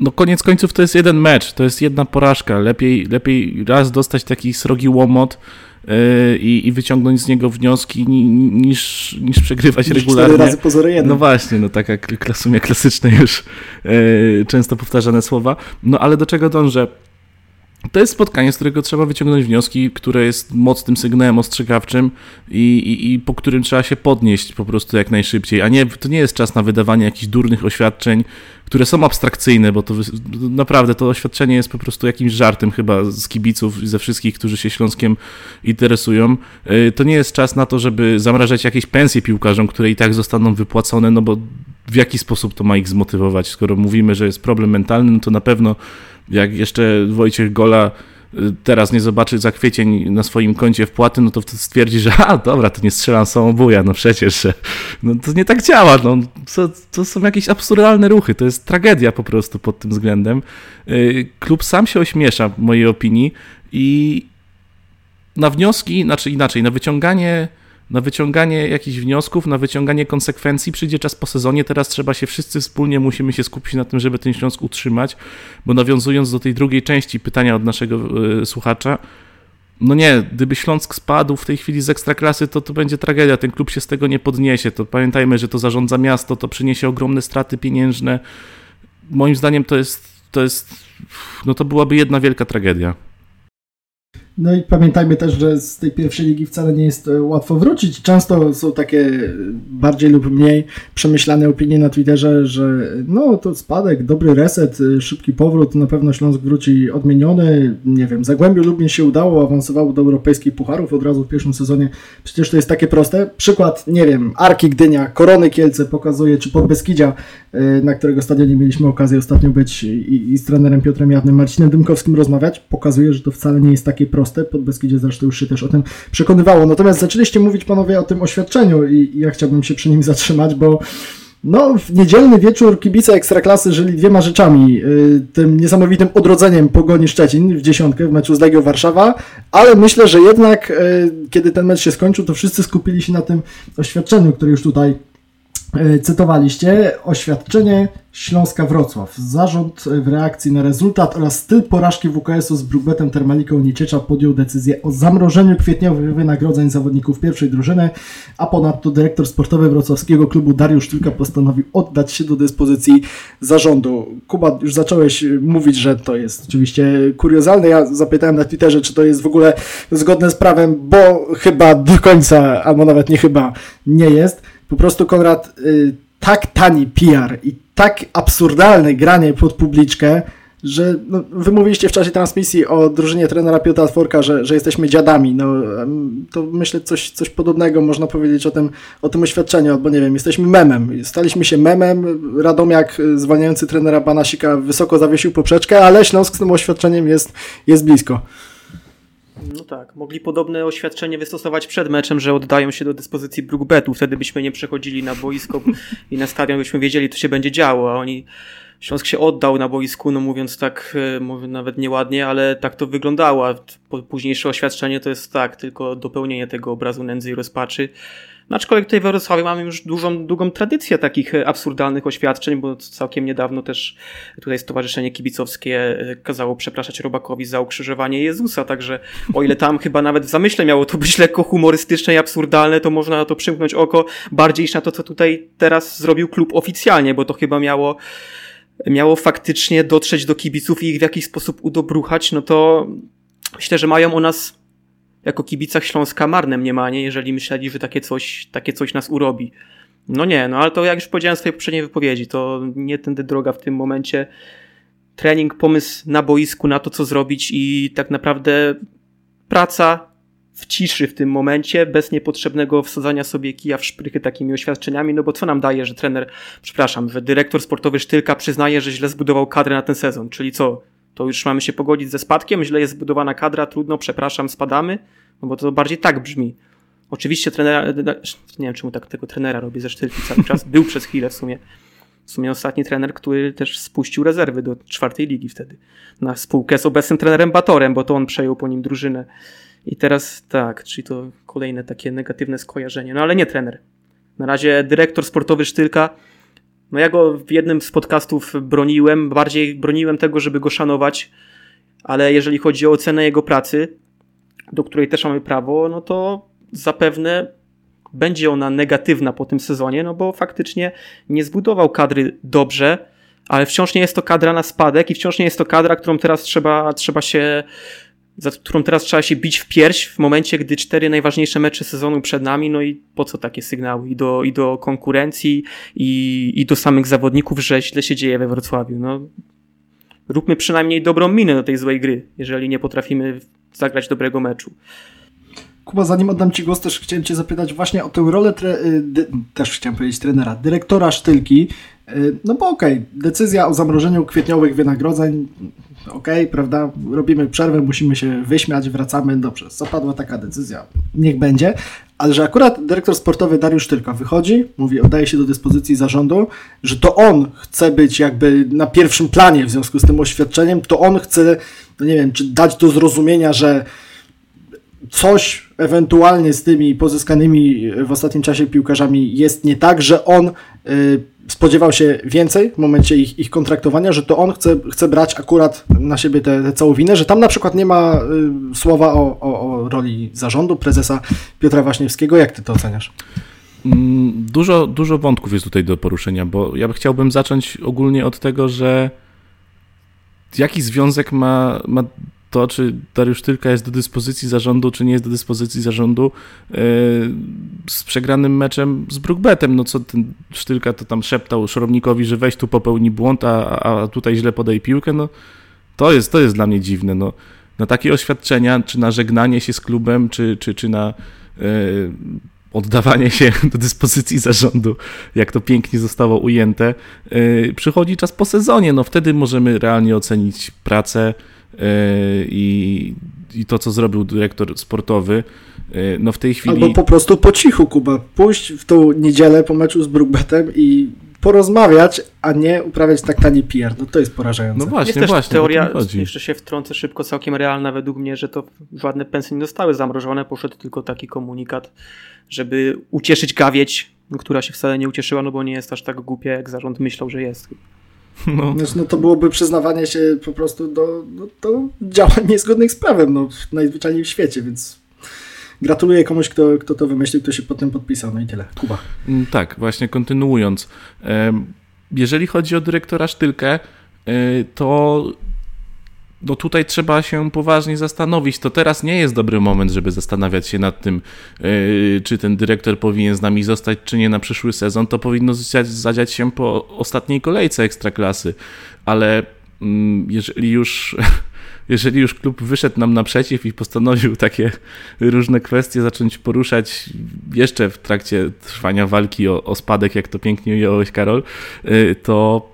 no koniec końców to jest jeden mecz, to jest jedna porażka. Lepiej, lepiej raz dostać taki srogi łomot, yy, i, i, wyciągnąć z niego wnioski niż, niż przegrywać niż regularnie. razy pozory jeden. No właśnie, no taka w sumie klasyczne już yy, często powtarzane słowa. No ale do czego dążę? To jest spotkanie, z którego trzeba wyciągnąć wnioski, które jest mocnym sygnałem ostrzegawczym i, i, i, po którym trzeba się podnieść po prostu jak najszybciej, a nie, to nie jest czas na wydawanie jakichś durnych oświadczeń, które są abstrakcyjne, bo to naprawdę to oświadczenie jest po prostu jakimś żartem chyba z kibiców i ze wszystkich, którzy się Śląskiem interesują. Y, to nie jest czas na to, żeby zamrażać jakieś pensje piłkarzom, które i tak zostaną wypłacone, no bo w jaki sposób to ma ich zmotywować? Skoro mówimy, że jest problem mentalny, no to na pewno jak jeszcze Wojciech Gola y, teraz nie zobaczy za kwiecień na swoim koncie wpłaty, no to wtedy stwierdzi, że a dobra, to nie strzelam samobuja, no przecież, no to nie tak działa, no to, to są jakieś absurdalne ruchy, to jest tragedia po prostu pod tym względem. Y, klub sam się ośmiesza w mojej opinii i na wnioski, znaczy inaczej, na wyciąganie na wyciąganie jakichś wniosków, na wyciąganie konsekwencji przyjdzie czas po sezonie. Teraz trzeba się wszyscy wspólnie musimy się skupić na tym, żeby ten Śląsk utrzymać, bo nawiązując do tej drugiej części pytania od naszego y, słuchacza, no nie, gdyby Śląsk spadł w tej chwili z ekstraklasy, to to będzie tragedia. Ten klub się z tego nie podniesie. To pamiętajmy, że to zarządza miasto, to przyniesie ogromne straty pieniężne. Moim zdaniem to jest, to jest, no to byłaby jedna wielka tragedia. No i pamiętajmy też, że z tej pierwszej ligi wcale nie jest e, łatwo wrócić. Często są takie e, bardziej lub mniej przemyślane opinie na Twitterze, że no to spadek, dobry reset, e, szybki powrót, na pewno Śląsk wróci odmieniony. Nie wiem, Zagłębiu Lubin się udało, awansowało do europejskich pucharów od razu w pierwszym sezonie. Przecież to jest takie proste. Przykład, nie wiem, Arki Gdynia, Korony Kielce pokazuje, czy Podbeskidzia, na którego stadionie mieliśmy okazję ostatnio być i, i z trenerem Piotrem Jawnym, Marcinem Dymkowskim rozmawiać, pokazuje, że to wcale nie jest takie proste proste. Podbeskidzie zresztą już się też o tym przekonywało. Natomiast zaczęliście mówić panowie o tym oświadczeniu i, ja chciałbym się przy nim zatrzymać, bo no, w niedzielny wieczór kibice Ekstraklasy żyli dwiema rzeczami. Y, tym niesamowitym odrodzeniem Pogoni Szczecin w dziesiątkę w meczu z Legią Warszawa, ale myślę, że jednak y, kiedy ten mecz się skończył, to wszyscy skupili się na tym oświadczeniu, które już tutaj cytowaliście. Oświadczenie Śląska Wrocław. Zarząd w reakcji na rezultat oraz styl porażki WKS-u z Brugbetem Termaliką Nieciecza podjął decyzję o zamrożeniu kwietniowych wynagrodzeń zawodników pierwszej drużyny, a ponadto dyrektor sportowy wrocławskiego klubu Dariusz Tylko postanowił oddać się do dyspozycji zarządu. Kuba, już zacząłeś mówić, że to jest oczywiście kuriozalne. Ja zapytałem na Twitterze, czy to jest w ogóle zgodne z prawem, bo chyba do końca, albo nawet nie chyba, nie jest. Po prostu Konrad, y, tak tani PR i tak absurdalne granie pod publiczkę, że no, wy mówiliście w czasie transmisji o drużynie trenera Piotra Tworka, że, że jesteśmy dziadami. No, to myślę coś, coś podobnego można powiedzieć o tym, o tym oświadczeniu, albo nie wiem, jesteśmy memem. Staliśmy się memem. Radomiak zwalniający trenera Banasika wysoko zawiesił poprzeczkę, ale Śląsk z tym oświadczeniem jest, jest blisko. No tak, mogli podobne oświadczenie wystosować przed meczem, że oddają się do dyspozycji Brookbetu, wtedy byśmy nie przechodzili na boisko i na stadion byśmy wiedzieli, co się będzie działo, a oni Śląsk się oddał na boisku, no mówiąc tak, e, mówię nawet nieładnie, ale tak to wyglądało. Późniejsze oświadczenie to jest tak, tylko dopełnienie tego obrazu nędzy i rozpaczy. Aczkolwiek tutaj w Wrocławiu mamy już dużą, długą tradycję takich e, absurdalnych oświadczeń, bo całkiem niedawno też tutaj Stowarzyszenie Kibicowskie e, kazało przepraszać Robakowi za ukrzyżowanie Jezusa, także o ile tam chyba nawet w zamyśle miało to być lekko humorystyczne i absurdalne, to można na to przymknąć oko bardziej niż na to, co tutaj teraz zrobił klub oficjalnie, bo to chyba miało miało faktycznie dotrzeć do kibiców i ich w jakiś sposób udobruchać, no to myślę, że mają o nas jako kibicach Śląska marne mniemanie, jeżeli myśleli, że takie coś, takie coś nas urobi. No nie, no ale to jak już powiedziałem w swojej poprzedniej wypowiedzi, to nie tędy droga w tym momencie. Trening, pomysł na boisku, na to, co zrobić i tak naprawdę praca w ciszy w tym momencie, bez niepotrzebnego wsadzania sobie kija w szprychy takimi oświadczeniami, no bo co nam daje, że trener, przepraszam, że dyrektor sportowy Sztylka przyznaje, że źle zbudował kadrę na ten sezon, czyli co, to już mamy się pogodzić ze spadkiem, źle jest zbudowana kadra, trudno, przepraszam, spadamy, no bo to bardziej tak brzmi. Oczywiście trenera, nie wiem czemu tak tego trenera robię ze Sztylki cały czas, był przez chwilę w sumie, w sumie ostatni trener, który też spuścił rezerwy do czwartej ligi wtedy, na spółkę z obecnym trenerem Batorem, bo to on przejął po nim drużynę. I teraz tak, czyli to kolejne takie negatywne skojarzenie. No ale nie trener. Na razie dyrektor sportowy Sztylka. No ja go w jednym z podcastów broniłem, bardziej broniłem tego, żeby go szanować, ale jeżeli chodzi o ocenę jego pracy, do której też mamy prawo, no to zapewne będzie ona negatywna po tym sezonie, no bo faktycznie nie zbudował kadry dobrze, ale wciąż nie jest to kadra na spadek i wciąż nie jest to kadra, którą teraz trzeba, trzeba się za którą teraz trzeba się bić w pierś w momencie, gdy cztery najważniejsze mecze sezonu przed nami, no i po co takie sygnały? I do, i do konkurencji, i, i do samych zawodników, że źle się dzieje we Wrocławiu. No, róbmy przynajmniej dobrą minę do tej złej gry, jeżeli nie potrafimy zagrać dobrego meczu. Kuba, zanim oddam Ci głos, też chciałem Cię zapytać właśnie o tę rolę, y, też chciałem powiedzieć trenera, dyrektora Sztylki. Y, no bo okej, okay, decyzja o zamrożeniu kwietniowych wynagrodzeń okej, okay, prawda, robimy przerwę, musimy się wyśmiać, wracamy, dobrze, zapadła taka decyzja, niech będzie, ale że akurat dyrektor sportowy Dariusz Tylka wychodzi, mówi, oddaje się do dyspozycji zarządu, że to on chce być jakby na pierwszym planie w związku z tym oświadczeniem, to on chce, no nie wiem, czy dać do zrozumienia, że coś ewentualnie z tymi pozyskanymi w ostatnim czasie piłkarzami jest nie tak, że on y, spodziewał się więcej w momencie ich, ich kontraktowania, że to on chce, chce brać akurat na siebie tę całą winę, że tam na przykład nie ma y, słowa o, o, o roli zarządu prezesa Piotra Waśniewskiego. Jak ty to oceniasz? Mm, dużo, dużo wątków jest tutaj do poruszenia, bo ja chciałbym zacząć ogólnie od tego, że jaki związek ma, ma to, czy Dariusz Tylka jest do dyspozycji zarządu, czy nie jest do dyspozycji zarządu yy, z przegranym meczem z Brookbetem. No co ten Sztylka to tam szeptał Szorownikowi, że weź tu popełni błąd, a, a tutaj źle podaj piłkę, no to jest, to jest dla mnie dziwne. No, na takie oświadczenia, czy na żegnanie się z klubem, czy, czy, czy na yy, oddawanie się do dyspozycji zarządu, jak to pięknie zostało ujęte, yy, przychodzi czas po sezonie. No wtedy możemy realnie ocenić pracę, i, i to, co zrobił dyrektor sportowy, e, no w tej chwili... Albo po prostu po cichu, Kuba. Pójść w tą niedzielę po meczu z Brookbetem i porozmawiać, a nie uprawiać tak tani PR. No to jest porażające. No właśnie, jest też właśnie, teoria, jeszcze się wtrącę szybko, całkiem realna według mnie, że to żadne pensje nie zostały zamrożone, poszedł tylko taki komunikat, żeby ucieszyć Gawieć, która się wcale nie ucieszyła, no bo nie jest aż tak głupia, jak zarząd myślał, że jest. No. no to byłoby przyznawanie się po prostu do, do, do działań niezgodnych z prawem, no, najzwyczajniej w świecie, więc gratuluję komuś, kto, kto to wymyślił, kto się potem podpisał, no i tyle. Kuba. Mm, tak, właśnie kontynuując. Jeżeli chodzi o dyrektora Sztylkę, e, to no tutaj trzeba się poważnie zastanowić. To teraz nie jest dobry moment, żeby zastanawiać się nad tym, yy, czy ten dyrektor powinien z nami zostać, czy nie na przyszły sezon. To powinno zadziać się po ostatniej kolejce ekstraklasy. Ale yy, jeżeli już. Jeżeli już klub wyszedł nam naprzeciw i postanowił takie różne kwestie zacząć poruszać jeszcze w trakcie trwania walki o, o spadek, jak to pięknie ująłeś, Karol, yy, to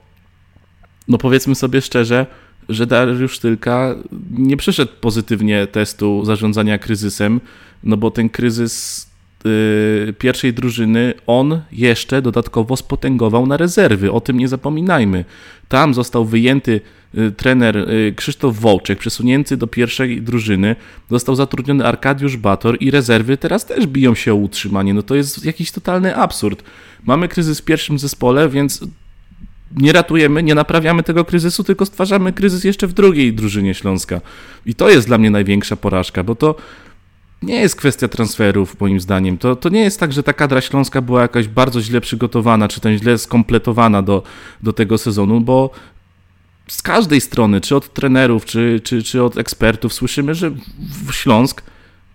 no powiedzmy sobie szczerze, że Dariusz Tylka nie przeszedł pozytywnie testu zarządzania kryzysem, no bo ten kryzys yy, pierwszej drużyny on jeszcze dodatkowo spotęgował na rezerwy. O tym nie zapominajmy. Tam został wyjęty yy, trener yy, Krzysztof Wołczek, przesunięty do pierwszej drużyny. Został zatrudniony Arkadiusz Bator i rezerwy teraz też biją się o utrzymanie. No to jest jakiś totalny absurd. Mamy kryzys w pierwszym zespole, więc nie ratujemy, nie naprawiamy tego kryzysu, tylko stwarzamy kryzys jeszcze w drugiej drużynie Śląska. I to jest dla mnie największa porażka, bo to nie jest kwestia transferów, moim zdaniem. To, to nie jest tak, że ta kadra śląska była jakaś bardzo źle przygotowana, czy też źle skompletowana do, do tego sezonu, bo z każdej strony, czy od trenerów, czy, czy, czy od ekspertów, słyszymy, że w Śląsk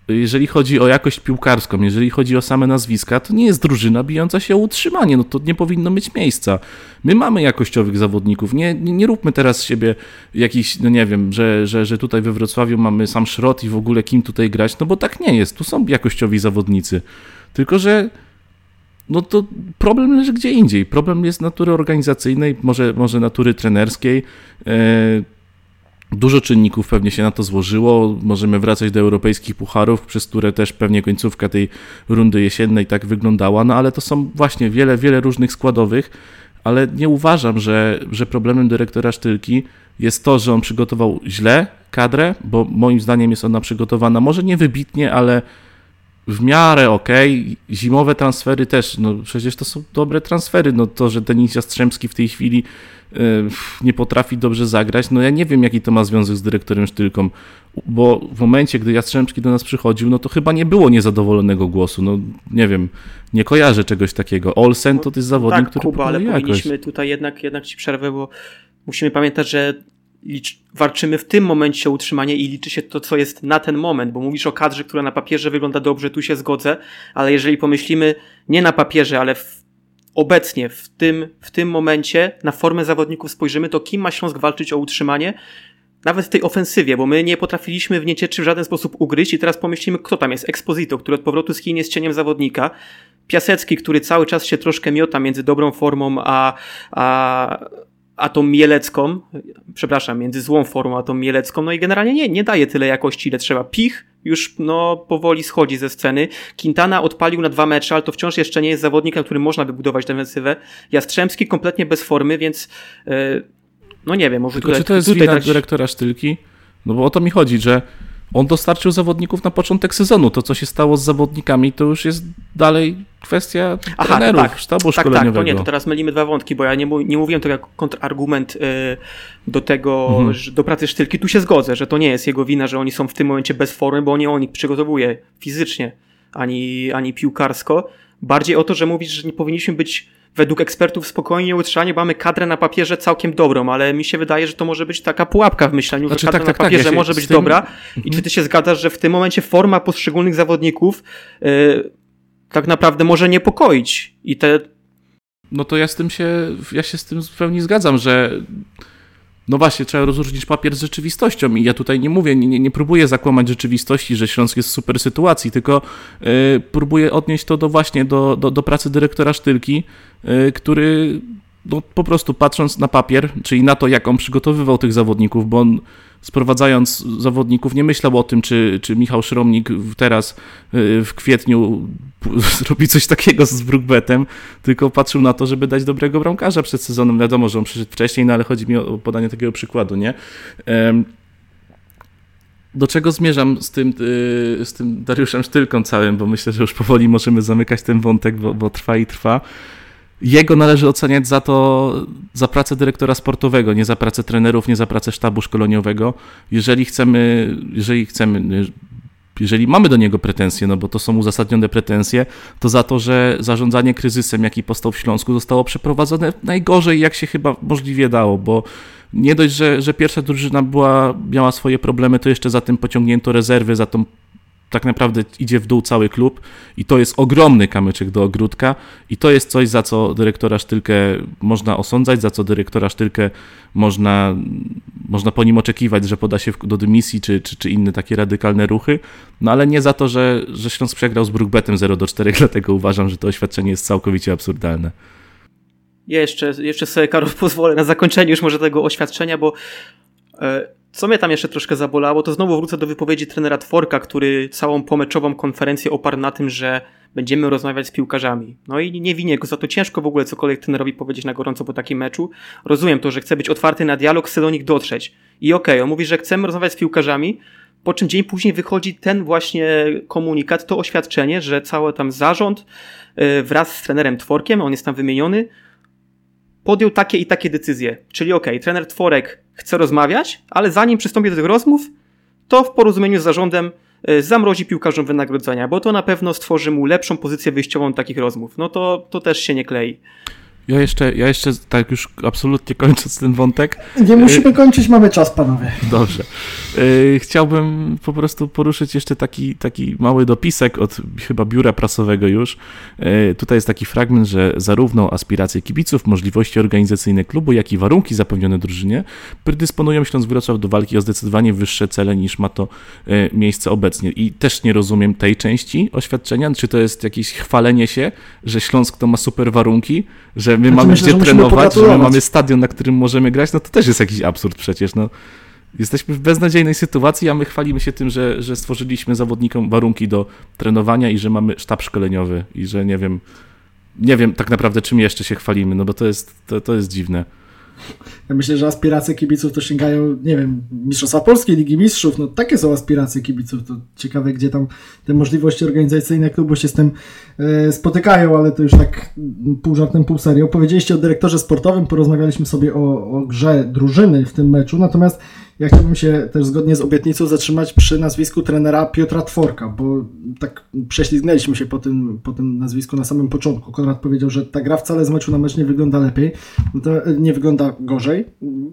jeżeli chodzi o jakość piłkarską, jeżeli chodzi o same nazwiska, to nie jest drużyna bijąca się o utrzymanie, no to nie powinno mieć miejsca. My mamy jakościowych zawodników, nie, nie, nie róbmy teraz z siebie jakiś, no nie wiem, że, że, że tutaj we Wrocławiu mamy sam szrot i w ogóle kim tutaj grać, no bo tak nie jest, tu są jakościowi zawodnicy, tylko że no to problem leży gdzie indziej. Problem jest natury organizacyjnej, może, może natury trenerskiej. Dużo czynników pewnie się na to złożyło. Możemy wracać do europejskich pucharów, przez które też pewnie końcówka tej rundy jesiennej tak wyglądała, no ale to są właśnie wiele, wiele różnych składowych, ale nie uważam, że, że problemem dyrektora Sztylki jest to, że on przygotował źle kadrę, bo moim zdaniem jest ona przygotowana może nie wybitnie, ale w miarę ok. Zimowe transfery też, no przecież to są dobre transfery. No to, że Denis Jastrzębski w tej chwili yy, nie potrafi dobrze zagrać, no ja nie wiem, jaki to ma związek z dyrektorem Sztylką, bo w momencie, gdy Jastrzębski do nas przychodził, no to chyba nie było niezadowolonego głosu. No nie wiem, nie kojarzę czegoś takiego. Olsen to jest zawodnik, tak, który Kuba, ale jakość. powinniśmy tutaj jednak, jednak ci przerwę, bo musimy pamiętać, że licz, walczymy w tym momencie o utrzymanie i liczy się to, co jest na ten moment, bo mówisz o kadrze, która na papierze wygląda dobrze, tu się zgodzę, ale jeżeli pomyślimy nie na papierze, ale w, obecnie, w tym, w tym momencie, na formę zawodników spojrzymy, to kim ma Śląsk walczyć o utrzymanie, nawet w tej ofensywie, bo my nie potrafiliśmy w niecieczy w żaden sposób ugryźć i teraz pomyślimy, kto tam jest. Exposito, który od powrotu z Chin jest cieniem zawodnika. Piasecki, który cały czas się troszkę miota między dobrą formą a, a, a tą mielecką, przepraszam, między złą formą a tą mielecką, no i generalnie nie, nie daje tyle jakości, ile trzeba. Pich już no powoli schodzi ze sceny. Quintana odpalił na dwa mecze, ale to wciąż jeszcze nie jest zawodnik, na którym można by budować defensywę. Jastrzębski kompletnie bez formy, więc yy, no nie wiem, może Tylko tutaj, czy to jest tutaj wina dać... dyrektora Sztylki? No bo o to mi chodzi, że on dostarczył zawodników na początek sezonu. To, co się stało z zawodnikami, to już jest dalej kwestia Aha, trenerów, tak, sztabu tak, tak, to nie, to teraz mylimy dwa wątki, bo ja nie, nie mówiłem tego jako kontrargument y, do tego, Mhm. że do pracy Sztylki. Tu się zgodzę, że to nie jest jego wina, że oni są w tym momencie bez formy, bo nie on ich przygotowuje fizycznie, ani, ani piłkarsko. Bardziej o to, że mówisz, że nie powinniśmy być według ekspertów spokojnie utrzymani, bo mamy kadrę na papierze całkiem dobrą, ale mi się wydaje, że to może być taka pułapka w myśleniu, Znaczy, że kadra tak, na tak, tak, papierze ja się może być tym- dobra. I Mhm. czy ty się zgadzasz, że w tym momencie forma poszczególnych zawodników y, tak naprawdę może niepokoić i te No to ja z tym się, ja się z tym w pełni zgadzam, że no właśnie, trzeba rozróżnić papier z rzeczywistością i ja tutaj nie mówię, nie, nie próbuję zakłamać rzeczywistości, że Śląsk jest w super sytuacji, tylko y, próbuję odnieść to do właśnie do, do, do pracy dyrektora Sztylki, y, który no, po prostu patrząc na papier, czyli na to, jak on przygotowywał tych zawodników, bo on sprowadzając zawodników nie myślał o tym, czy, czy Michał Szromnik teraz y, w kwietniu zrobi coś takiego z Brookbetem, tylko patrzył na to, żeby dać dobrego bramkarza przed sezonem. Wiadomo, że on przyszedł wcześniej, no ale chodzi mi o podanie takiego przykładu, nie? Do czego zmierzam z tym, y, z tym Dariuszem Sztylką całym, bo myślę, że już powoli możemy zamykać ten wątek, bo, bo trwa i trwa. Jego należy oceniać za to, za pracę dyrektora sportowego, nie za pracę trenerów, nie za pracę sztabu szkoleniowego. Jeżeli chcemy, jeżeli chcemy, jeżeli mamy do niego pretensje, no bo to są uzasadnione pretensje, to za to, że zarządzanie kryzysem, jaki powstał w Śląsku, zostało przeprowadzone najgorzej, jak się chyba możliwie dało, bo nie dość, że, że pierwsza drużyna była, miała swoje problemy, to jeszcze za tym pociągnięto rezerwy, za tą tak naprawdę idzie w dół cały klub i to jest ogromny kamyczek do ogródka i to jest coś, za co dyrektora Sztylkę można osądzać, za co dyrektora Sztylkę można, można po nim oczekiwać, że poda się do dymisji czy, czy, czy inne takie radykalne ruchy, no ale nie za to, że, że Śląsk przegrał z Brookbetem 0 do 4, dlatego uważam, że to oświadczenie jest całkowicie absurdalne. Ja jeszcze, jeszcze sobie, Karol, pozwolę na zakończenie już może tego oświadczenia, bo E, co mnie tam jeszcze troszkę zabolało, to znowu wrócę do wypowiedzi trenera Tworka, który całą pomeczową konferencję oparł na tym, że będziemy rozmawiać z piłkarzami. No i nie winię go za to ciężko w ogóle cokolwiek trenerowi powiedzieć na gorąco po takim meczu. Rozumiem to, że chce być otwarty na dialog, chce do nich dotrzeć. I okej, okay, on mówi, że chcemy rozmawiać z piłkarzami, po czym dzień później wychodzi ten właśnie komunikat, to oświadczenie, że cały tam zarząd e, wraz z trenerem Tworkiem, on jest tam wymieniony, podjął takie i takie decyzje. Czyli okay, trener Tworek chce rozmawiać, ale zanim przystąpi do tych rozmów, to w porozumieniu z zarządem e, zamrozi piłkarzom wynagrodzenia, bo to na pewno stworzy mu lepszą pozycję wyjściową takich rozmów. No to, to też się nie klei. Ja jeszcze, ja jeszcze tak już absolutnie kończąc ten wątek. Nie musimy kończyć, mamy czas, panowie. Dobrze. E, chciałbym po prostu poruszyć jeszcze taki, taki mały dopisek od chyba biura prasowego już. E, tutaj jest taki fragment, że zarówno aspiracje kibiców, możliwości organizacyjne klubu, jak i warunki zapewnione drużynie predysponują Śląsk Wrocław do walki o zdecydowanie wyższe cele niż ma to miejsce obecnie. I też nie rozumiem tej części oświadczenia, czy to jest jakieś chwalenie się, że Śląsk to ma super warunki, że my znaczy, mamy myślę, gdzie trenować, że my mamy stadion, na którym możemy grać, no to też jest jakiś absurd przecież. No. Jesteśmy w beznadziejnej sytuacji, a my chwalimy się tym, że, że stworzyliśmy zawodnikom warunki do trenowania i że mamy sztab szkoleniowy i że nie wiem, nie wiem tak naprawdę czym jeszcze się chwalimy, no bo to jest, to, to jest dziwne. Ja myślę, że aspiracje kibiców to sięgają, nie wiem, Mistrzostwa Polskiej, Ligi Mistrzów, no takie są aspiracje kibiców, to ciekawe, gdzie tam te możliwości organizacyjne klubu się z tym e, spotykają, ale to już tak pół żartem, pół serio. Powiedzieliście o dyrektorze sportowym, porozmawialiśmy sobie o, o grze drużyny w tym meczu, natomiast ja chciałbym się też zgodnie z obietnicą zatrzymać przy nazwisku trenera Piotra Tworka, bo tak prześlizgnęliśmy się po tym, po tym nazwisku na samym początku. Konrad powiedział, że ta gra wcale z meczu na mecz nie wygląda lepiej, no to nie wygląda gorzej.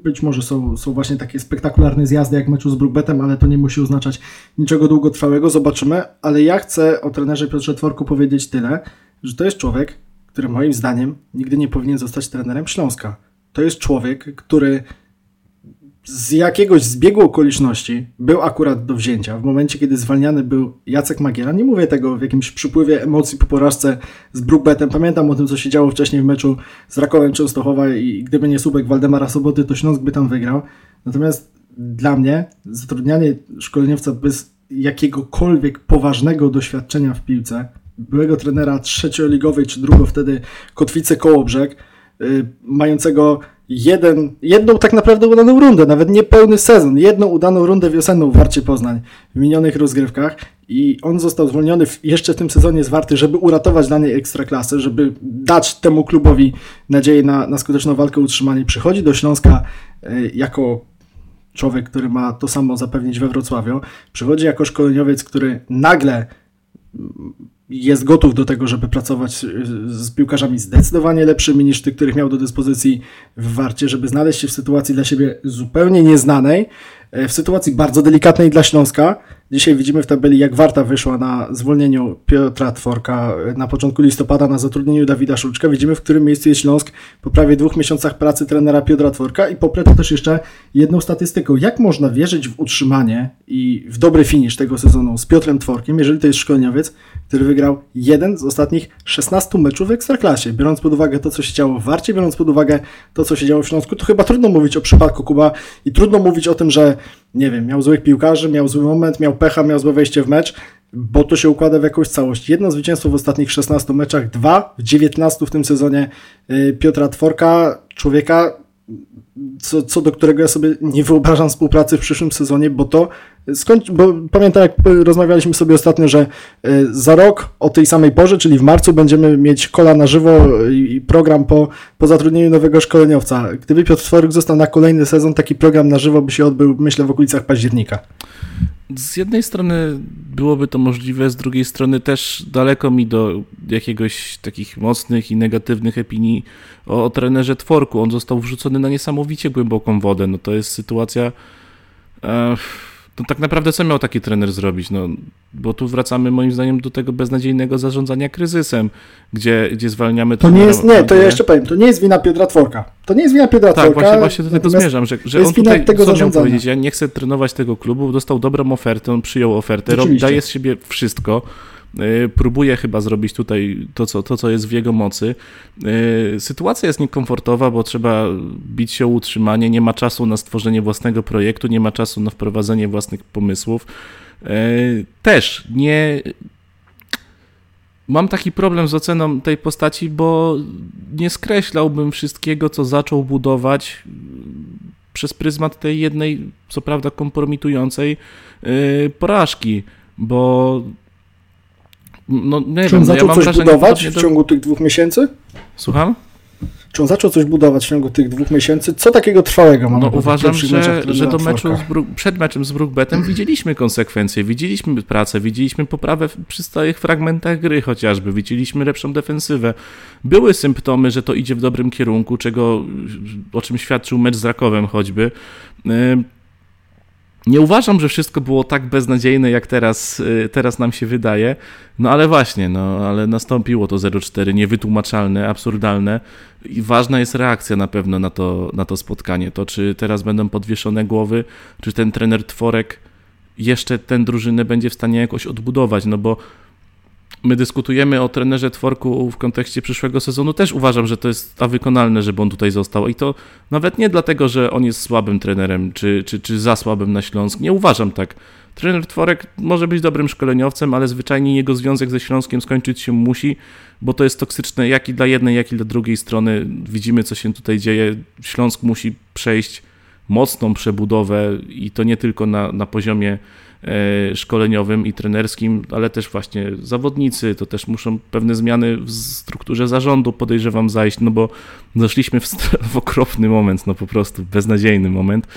Być może są, są właśnie takie spektakularne zjazdy jak meczu z Brookbetem, ale to nie musi oznaczać niczego długotrwałego, zobaczymy. Ale ja chcę o trenerze Piotrze Tworku powiedzieć tyle, że to jest człowiek, który moim zdaniem nigdy nie powinien zostać trenerem Śląska. To jest człowiek, który z jakiegoś zbiegu okoliczności był akurat do wzięcia. W momencie, kiedy zwalniany był Jacek Magiera, nie mówię tego w jakimś przypływie emocji po porażce z Brookbetem. Pamiętam o tym, co się działo wcześniej w meczu z Rakowem Częstochowa i gdyby nie słupek Waldemara Soboty, to Śląsk by tam wygrał. Natomiast dla mnie zatrudnianie szkoleniowca bez jakiegokolwiek poważnego doświadczenia w piłce, byłego trenera trzecioligowej czy drugo wtedy Kotwicy Kołobrzeg, yy, mającego jeden, jedną tak naprawdę udaną rundę, nawet nie pełny sezon, jedną udaną rundę wiosenną w Warcie Poznań w minionych rozgrywkach i on został zwolniony w, jeszcze w tym sezonie z Warty, żeby uratować dla niej ekstraklasę, żeby dać temu klubowi nadzieję na, na skuteczną walkę utrzymanie. Przychodzi do Śląska y, jako człowiek, który ma to samo zapewnić we Wrocławiu, przychodzi jako szkoleniowiec, który nagle jest gotów do tego, żeby pracować z piłkarzami zdecydowanie lepszymi niż tych, których miał do dyspozycji w Warcie, żeby znaleźć się w sytuacji dla siebie zupełnie nieznanej, w sytuacji bardzo delikatnej dla Śląska, Dzisiaj widzimy w tabeli, jak Warta wyszła na zwolnieniu Piotra Tworka na początku listopada, na zatrudnieniu Dawida Szulczka. Widzimy, w którym miejscu jest Śląsk po prawie dwóch miesiącach pracy trenera Piotra Tworka i poprę to też jeszcze jedną statystyką. Jak można wierzyć w utrzymanie i w dobry finisz tego sezonu z Piotrem Tworkiem, jeżeli to jest szkoleniowiec, który wygrał jeden z ostatnich 16 meczów w Ekstraklasie. Biorąc pod uwagę to, co się działo w Warcie, biorąc pod uwagę to, co się działo w Śląsku, to chyba trudno mówić o przypadku Kuba i trudno mówić o tym, że nie wiem, miał złych piłkarzy, miał zły moment, miał pecha, miał złe wejście w mecz, bo to się układa w jakąś całość. Jedno zwycięstwo w ostatnich 16 meczach, dwa w 19 w tym sezonie y, Piotra Tworka, człowieka, co, co do którego ja sobie nie wyobrażam współpracy w przyszłym sezonie, bo to bo pamiętam jak rozmawialiśmy sobie ostatnio, że y, za rok o tej samej porze, czyli w marcu będziemy mieć kola na żywo i program po, po zatrudnieniu nowego szkoleniowca. Gdyby Piotr Tworek został na kolejny sezon, taki program na żywo by się odbył, myślę, w okolicach października z jednej strony byłoby to możliwe, z drugiej strony też daleko mi do jakiegoś takich mocnych i negatywnych opinii o, o trenerze Tworku. On został wrzucony na niesamowicie głęboką wodę. No to jest sytuacja. E, no tak naprawdę co miał taki trener zrobić? No, bo tu wracamy moim zdaniem do tego beznadziejnego zarządzania kryzysem, gdzie, gdzie zwalniamy... To nie jest, nie, to ja jeszcze powiem, to nie jest wina Piotra Tworka. To nie jest wina Piotra tak, Tworka. Tak, właśnie, właśnie do tego zmierzam, że, że on tutaj, tego co miał powiedzieć, ja nie chcę trenować tego klubu, dostał dobrą ofertę, on przyjął ofertę, robi, daje z siebie wszystko, próbuje chyba zrobić tutaj to co, to, co jest w jego mocy. Sytuacja jest niekomfortowa, bo trzeba bić się o utrzymanie, nie ma czasu na stworzenie własnego projektu, nie ma czasu na wprowadzenie własnych pomysłów. Też nie, mam taki problem z oceną tej postaci, bo nie skreślałbym wszystkiego, co zaczął budować przez pryzmat tej jednej, co prawda kompromitującej porażki, bo no nie Czy on wiem, no zaczął ja coś budować w ciągu tych dwóch miesięcy? Słucham? Czy on zaczął coś budować w ciągu tych dwóch miesięcy? Co takiego trwałego mamy? No uważam, że, że do meczu przed meczem z Brookbetem widzieliśmy konsekwencje, widzieliśmy pracę, widzieliśmy poprawę przy stałych fragmentach gry chociażby, widzieliśmy lepszą defensywę. Były symptomy, że to idzie w dobrym kierunku, czego, o czym świadczył mecz z Rakowem choćby. Nie uważam, że wszystko było tak beznadziejne, jak teraz, y, teraz nam się wydaje. No ale właśnie, no ale nastąpiło to 0-4, niewytłumaczalne, absurdalne i ważna jest reakcja na pewno na to, na to spotkanie. To, czy teraz będą podwieszone głowy, czy ten trener Tworek jeszcze tę drużynę będzie w stanie jakoś odbudować, no bo my dyskutujemy o trenerze Tworku w kontekście przyszłego sezonu, też uważam, że to jest a wykonalne, żeby on tutaj został. I to nawet nie dlatego, że on jest słabym trenerem, czy, czy, czy za słabym na Śląsk. Nie uważam tak. Trener Tworek może być dobrym szkoleniowcem, ale zwyczajnie jego związek ze Śląskiem skończyć się musi, bo to jest toksyczne jak i dla jednej, jak i dla drugiej strony. Widzimy, co się tutaj dzieje. Śląsk musi przejść mocną przebudowę i to nie tylko na, na poziomie szkoleniowym i trenerskim, ale też właśnie zawodnicy, to też muszą pewne zmiany w strukturze zarządu podejrzewam zajść, no bo zaszliśmy w, w okropny moment, no po prostu beznadziejny moment.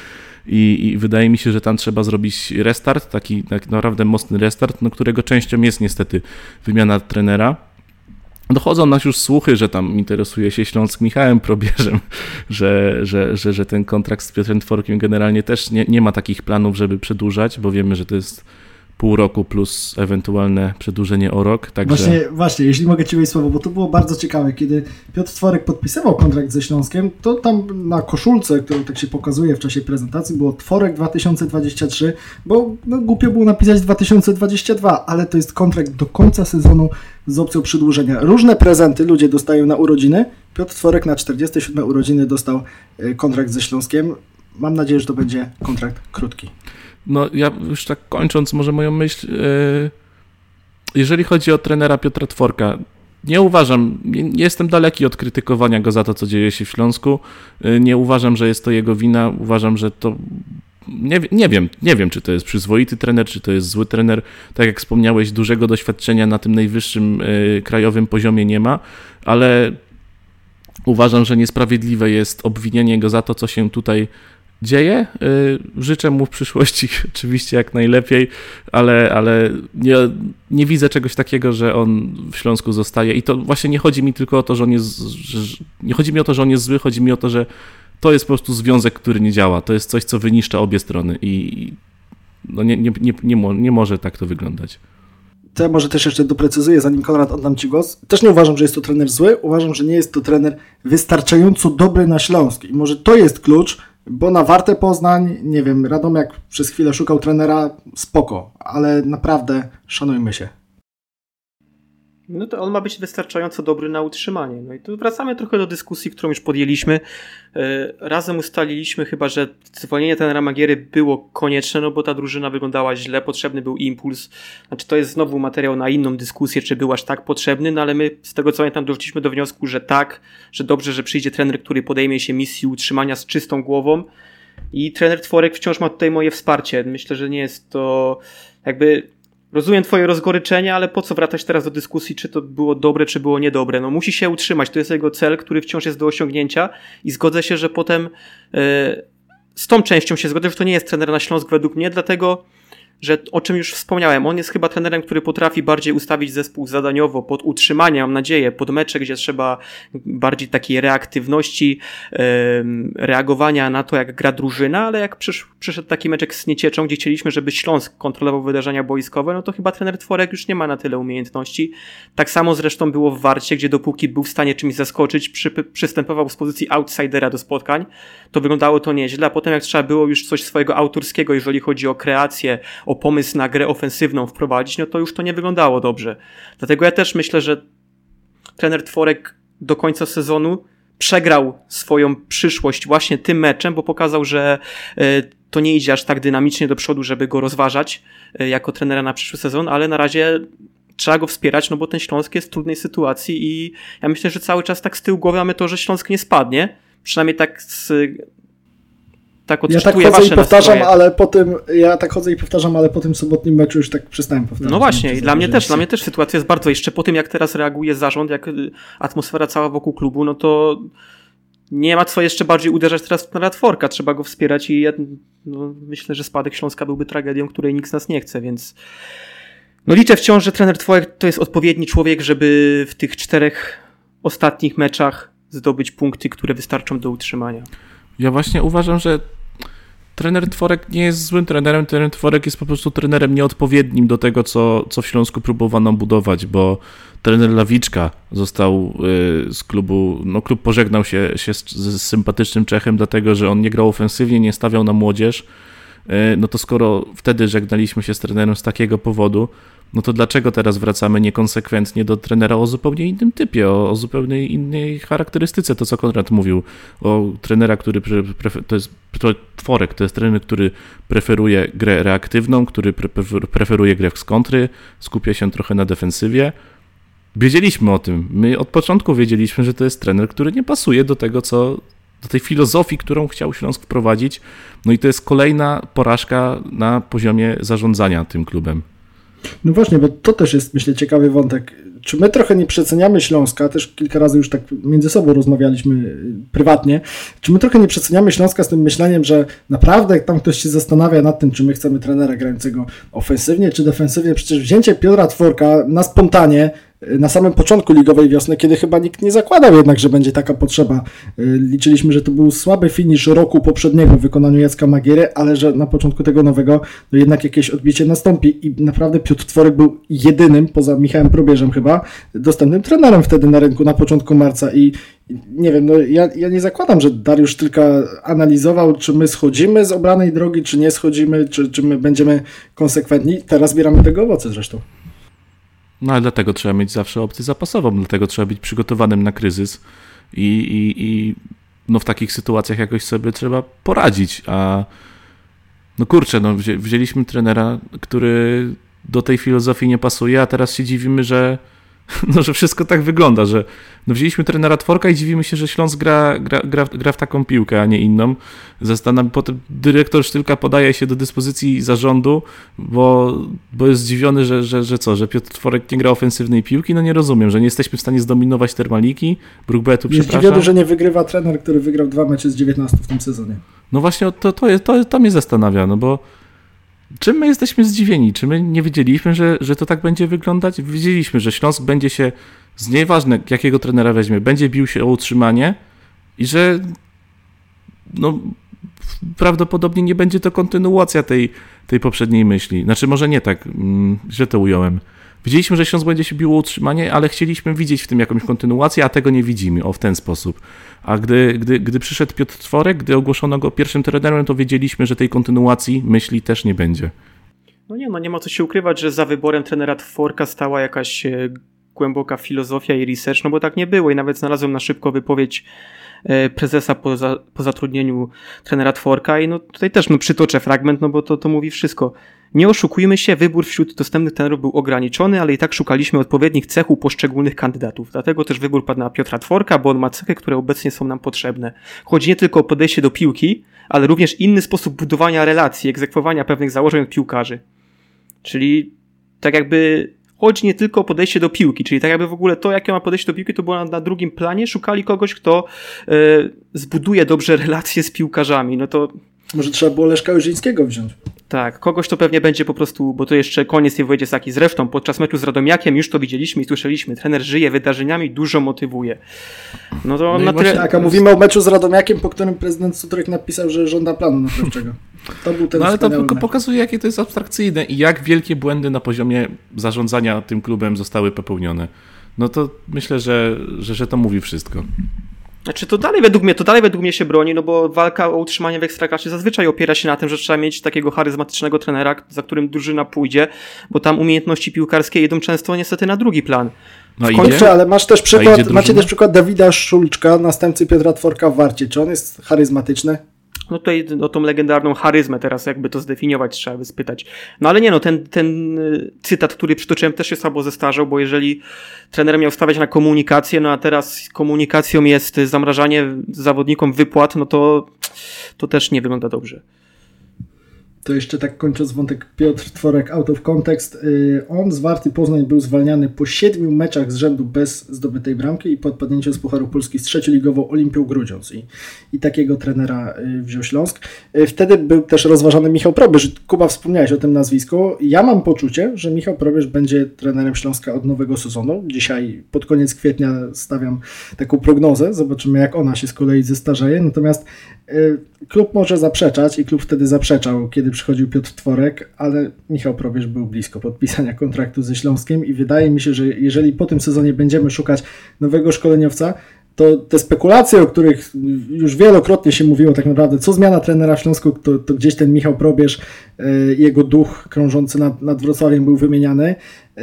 I, I, wydaje mi się, że tam trzeba zrobić restart, taki, taki naprawdę mocny restart, no, którego częścią jest niestety wymiana trenera. Dochodzą nas już słuchy, że tam interesuje się Śląsk Michałem Probierzem, że, że, że, że ten kontrakt z Piotrem Tworkiem generalnie też nie, nie ma takich planów, żeby przedłużać, bo wiemy, że to jest pół roku plus ewentualne przedłużenie o rok. Także... Właśnie, właśnie, jeśli mogę Ci wejść słowo, bo to było bardzo ciekawe, kiedy Piotr Tworek podpisywał kontrakt ze Śląskiem, to tam na koszulce, którą tak się pokazuje w czasie prezentacji, było Tworek 2023, bo no, głupio było napisać 2022, ale to jest kontrakt do końca sezonu z opcją przedłużenia. Różne prezenty ludzie dostają na urodziny. Piotr Tworek na 47 urodziny dostał e, kontrakt ze Śląskiem. Mam nadzieję, że to będzie kontrakt krótki. No ja już tak kończąc może moją myśl, e, jeżeli chodzi o trenera Piotra Tworka, nie uważam, nie, jestem daleki od krytykowania go za to, co dzieje się w Śląsku. E, nie uważam, że jest to jego wina. Uważam, że to nie, nie wiem, nie wiem, czy to jest przyzwoity trener, czy to jest zły trener. Tak jak wspomniałeś, dużego doświadczenia na tym najwyższym y, krajowym poziomie nie ma, ale uważam, że niesprawiedliwe jest obwinienie go za to, co się tutaj dzieje. Y, życzę mu w przyszłości oczywiście jak najlepiej, ale, ale nie, nie widzę czegoś takiego, że on w Śląsku zostaje. I to właśnie nie chodzi mi tylko o to, że on jest. Że, nie chodzi mi o to, że on jest zły, chodzi mi o to, że to jest po prostu związek, który nie działa. To jest coś, co wyniszcza obie strony i no nie, nie, nie, nie, nie może tak to wyglądać. To ja może też jeszcze doprecyzuję, zanim Konrad oddam Ci głos. Też nie uważam, że jest to trener zły. Uważam, że nie jest to trener wystarczająco dobry na Śląsk. I może to jest klucz, bo na Wartę Poznań, nie wiem, Radomiak przez chwilę szukał trenera, spoko, ale naprawdę szanujmy się. No to on ma być wystarczająco dobry na utrzymanie. No i tu wracamy trochę do dyskusji, którą już podjęliśmy. E, razem ustaliliśmy chyba, że zwolnienie tenera Magiery było konieczne, no bo ta drużyna wyglądała źle, potrzebny był impuls. Znaczy to jest znowu materiał na inną dyskusję, czy był aż tak potrzebny, no ale my z tego co pamiętam doszliśmy do wniosku, że tak, że dobrze, że przyjdzie trener, który podejmie się misji utrzymania z czystą głową. I trener Tworek wciąż ma tutaj moje wsparcie. Myślę, że nie jest to jakby Rozumiem twoje rozgoryczenie, ale po co wracać teraz do dyskusji, czy to było dobre, czy było niedobre? No musi się utrzymać, to jest jego cel, który wciąż jest do osiągnięcia i zgodzę się, że potem yy, z tą częścią się zgodzę, że to nie jest trener na Śląsk według mnie, dlatego że o czym już wspomniałem, on jest chyba trenerem, który potrafi bardziej ustawić zespół zadaniowo pod utrzymanie, mam nadzieję, pod mecze, gdzie trzeba bardziej takiej reaktywności, reagowania na to, jak gra drużyna, ale jak przysz, przyszedł taki meczek z Niecieczą, gdzie chcieliśmy, żeby Śląsk kontrolował wydarzenia boiskowe, no to chyba trener Tworek już nie ma na tyle umiejętności. Tak samo zresztą było w Warcie, gdzie dopóki był w stanie czymś zaskoczyć, przy, przystępował z pozycji outsidera do spotkań, to wyglądało to nieźle, a potem jak trzeba było już coś swojego autorskiego, jeżeli chodzi o kreację, o pomysł na grę ofensywną wprowadzić, no to już to nie wyglądało dobrze. Dlatego ja też myślę, że trener Tworek do końca sezonu przegrał swoją przyszłość właśnie tym meczem, bo pokazał, że e, to nie idzie aż tak dynamicznie do przodu, żeby go rozważać e, jako trenera na przyszły sezon, ale na razie trzeba go wspierać, no bo ten Śląsk jest w trudnej sytuacji i ja myślę, że cały czas tak z tyłu głowy mamy to, że Śląsk nie spadnie. Przynajmniej tak z, tak ja tak chodzę i powtarzam, nastroje. ale po tym, ja tak chodzę i powtarzam, ale po tym sobotnim meczu już tak przestałem powtarzać. No właśnie, i dla mnie też, dla mnie też sytuacja jest bardzo, jeszcze po tym jak teraz reaguje zarząd, jak atmosfera cała wokół klubu, no to nie ma co jeszcze bardziej uderzać teraz na Radforka, trzeba go wspierać i ja, no, myślę, że spadek Śląska byłby tragedią, której nikt z nas nie chce, więc no liczę wciąż, że trener Twoje to jest odpowiedni człowiek, żeby w tych czterech ostatnich meczach zdobyć punkty, które wystarczą do utrzymania. Ja właśnie uważam, że trener Tworek nie jest złym trenerem, trener Tworek jest po prostu trenerem nieodpowiednim do tego, co, co w Śląsku próbowano budować, bo trener Lawiczka został y, z klubu, no klub pożegnał się, się z, z sympatycznym Czechem, dlatego że on nie grał ofensywnie, nie stawiał na młodzież, y, no to skoro wtedy żegnaliśmy się z trenerem z takiego powodu, no to dlaczego teraz wracamy niekonsekwentnie do trenera o zupełnie innym typie, o, o zupełnie innej charakterystyce? To, co Konrad mówił, o trenera, który to jest Tworek, to jest trener, który preferuje grę reaktywną, który pre, preferuje grę z kontry, skupia się trochę na defensywie. Wiedzieliśmy o tym. My od początku wiedzieliśmy, że to jest trener, który nie pasuje do tego, co do tej filozofii, którą chciał Śląsk wprowadzić. No i to jest kolejna porażka na poziomie zarządzania tym klubem. No właśnie, bo to też jest, myślę, ciekawy wątek. Czy my trochę nie przeceniamy Śląska? Też kilka razy już tak między sobą rozmawialiśmy y, prywatnie. Czy my trochę nie przeceniamy Śląska z tym myśleniem, że naprawdę jak tam ktoś się zastanawia nad tym, czy my chcemy trenera grającego ofensywnie czy defensywnie? Przecież wzięcie Piotra Tworka na spontanie na samym początku ligowej wiosny, kiedy chyba nikt nie zakładał jednak, że będzie taka potrzeba. Y, liczyliśmy, że to był słaby finisz roku poprzedniego w wykonaniu Jacka Magiery, ale że na początku tego nowego no jednak jakieś odbicie nastąpi i naprawdę Piotr Tworek był jedynym, poza Michałem Probierzem chyba, dostępnym trenerem wtedy na rynku na początku marca i nie wiem, no ja, ja nie zakładam, że Dariusz tylko analizował, czy my schodzimy z obranej drogi, czy nie schodzimy, czy, czy my będziemy konsekwentni. Teraz zbieramy tego owoce zresztą. No ale dlatego trzeba mieć zawsze opcję zapasową, dlatego trzeba być przygotowanym na kryzys i, i, i no w takich sytuacjach jakoś sobie trzeba poradzić, a no kurczę, no wzięliśmy trenera, który do tej filozofii nie pasuje, a teraz się dziwimy, że no, że wszystko tak wygląda, że no, wzięliśmy trenera Tworka i dziwimy się, że Śląsk gra, gra, gra, gra w taką piłkę, a nie inną. Zastanawiam, potem dyrektor Sztylka podaje się do dyspozycji zarządu, bo, bo jest zdziwiony, że, że, że co, że Piotr Tworek nie gra ofensywnej piłki? No nie rozumiem, że nie jesteśmy w stanie zdominować Termaliki, Brookbetu, Jest zdziwiony, że nie wygrywa trener, który wygrał dwa mecze z 19 w tym sezonie. No właśnie, to, to, to, to mnie zastanawia, no bo Czym my jesteśmy zdziwieni? Czy my nie wiedzieliśmy, że, że to tak będzie wyglądać? Wiedzieliśmy, że Śląsk będzie się, z nieważne jakiego trenera weźmie, będzie bił się o utrzymanie i że no, prawdopodobnie nie będzie to kontynuacja tej, tej poprzedniej myśli. Znaczy, może nie tak, mm, źle to ująłem. Widzieliśmy, że Śląsk będzie się biło utrzymanie, ale chcieliśmy widzieć w tym jakąś kontynuację, a tego nie widzimy, o w ten sposób. A gdy, gdy, gdy przyszedł Piotr Tworek, gdy ogłoszono go pierwszym trenerem, to wiedzieliśmy, że tej kontynuacji myśli też nie będzie. No nie, no nie ma co się ukrywać, że za wyborem trenera Tworka stała jakaś e, głęboka filozofia i research, no bo tak nie było i nawet znalazłem na szybko wypowiedź e, prezesa po, za, po zatrudnieniu trenera Tworka i no tutaj też no, przytoczę fragment, no bo to, to mówi wszystko. Nie oszukujmy się, wybór wśród dostępnych trenerów był ograniczony, ale i tak szukaliśmy odpowiednich cechów poszczególnych kandydatów. Dlatego też wybór padł na Piotra Tworka, bo on ma cechy, które obecnie są nam potrzebne. Chodzi nie tylko o podejście do piłki, ale również inny sposób budowania relacji, egzekwowania pewnych założeń od piłkarzy. Czyli tak jakby chodzi nie tylko o podejście do piłki, czyli tak jakby w ogóle to, jakie ma podejście do piłki, to było na, na drugim planie. Szukali kogoś, kto e, zbuduje dobrze relacje z piłkarzami. No to może trzeba było Leszka Łyżyńskiego wziąć. Tak, kogoś to pewnie będzie po prostu, bo to jeszcze koniec nie wyjdzie z taki. Zresztą podczas meczu z Radomiakiem już to widzieliśmy i słyszeliśmy. Trener żyje wydarzeniami, dużo motywuje. No to no na tyle... Tak, a mówimy o meczu z Radomiakiem, po którym prezydent Sutrek napisał, że żąda planu naprawczego. To był ten No ale to tylko pokazuje, jakie to jest abstrakcyjne i jak wielkie błędy na poziomie zarządzania tym klubem zostały popełnione. No to myślę, że, że, że to mówi wszystko. Znaczy to dalej według mnie, to dalej według mnie się broni, no bo walka o utrzymanie w Ekstraklasie zazwyczaj opiera się na tym, że trzeba mieć takiego charyzmatycznego trenera, za którym drużyna pójdzie, bo tam umiejętności piłkarskie idą często niestety na drugi plan. No Kończę, ale masz też przykład, macie też przykład Dawida Szulczka, następcy Piotra Tworka w Warcie. Czy on jest charyzmatyczny? No tutaj o no, tą legendarną charyzmę teraz jakby to zdefiniować trzeba by spytać. No ale nie no, ten, ten y, cytat, który przytoczyłem też się słabo zestarzał, bo jeżeli trener miał stawiać na komunikację, no a teraz komunikacją jest zamrażanie zawodnikom wypłat, no to to też nie wygląda dobrze to jeszcze tak kończąc wątek Piotr Tworek out of context. Y, on z Warty Poznań był zwalniany po siedmiu meczach z rzędu bez zdobytej bramki i po odpadnięciu z Pucharu Polski z trzecioligową Olimpią Grudziądz. I, I takiego trenera y, wziął Śląsk. Y, wtedy był też rozważany Michał Probierz. Kuba, wspomniałeś o tym nazwisku. Ja mam poczucie, że Michał Probierz będzie trenerem Śląska od nowego sezonu. Dzisiaj pod koniec kwietnia stawiam taką prognozę. Zobaczymy, jak ona się z kolei zestarzeje. Natomiast klub może zaprzeczać i klub wtedy zaprzeczał, kiedy przychodził Piotr Tworek, ale Michał Probierz był blisko podpisania kontraktu ze Śląskiem i wydaje mi się, że jeżeli po tym sezonie będziemy szukać nowego szkoleniowca, to te spekulacje, o których już wielokrotnie się mówiło tak naprawdę, co zmiana trenera w Śląsku, to, to gdzieś ten Michał Probierz, yy, jego duch krążący nad, nad Wrocławiem był wymieniany.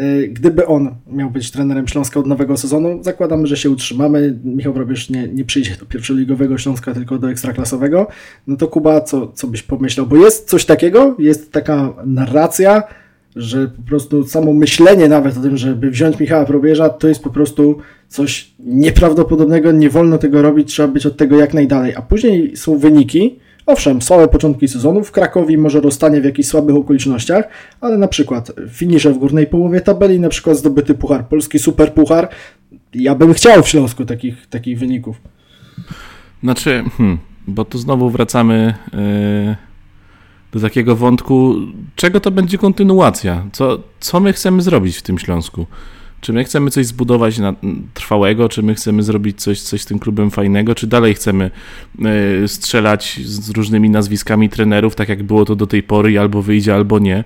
Yy, gdyby on miał być trenerem Śląska od nowego sezonu, zakładamy, że się utrzymamy. Michał Probierz nie, nie przyjdzie do pierwszoligowego Śląska, tylko do ekstraklasowego. No to Kuba, co, co byś pomyślał? Bo jest coś takiego, jest taka narracja, że po prostu samo myślenie nawet o tym, żeby wziąć Michała Probierza, to jest po prostu coś nieprawdopodobnego, nie wolno tego robić, trzeba być od tego jak najdalej. A później są wyniki, owszem, słabe początki sezonu, w Krakowie może rozstanie w jakichś słabych okolicznościach, ale na przykład finisze w górnej połowie tabeli, na przykład zdobyty puchar, polski super puchar, ja bym chciał w Śląsku takich, takich wyników. Znaczy, hmm, bo tu znowu wracamy... Yy do takiego wątku, czego to będzie kontynuacja? Co, co my chcemy zrobić w tym Śląsku? Czy my chcemy coś zbudować na trwałego, czy my chcemy zrobić coś, coś z tym klubem fajnego, czy dalej chcemy y, strzelać z różnymi nazwiskami trenerów, tak jak było to do tej pory, albo wyjdzie, albo nie.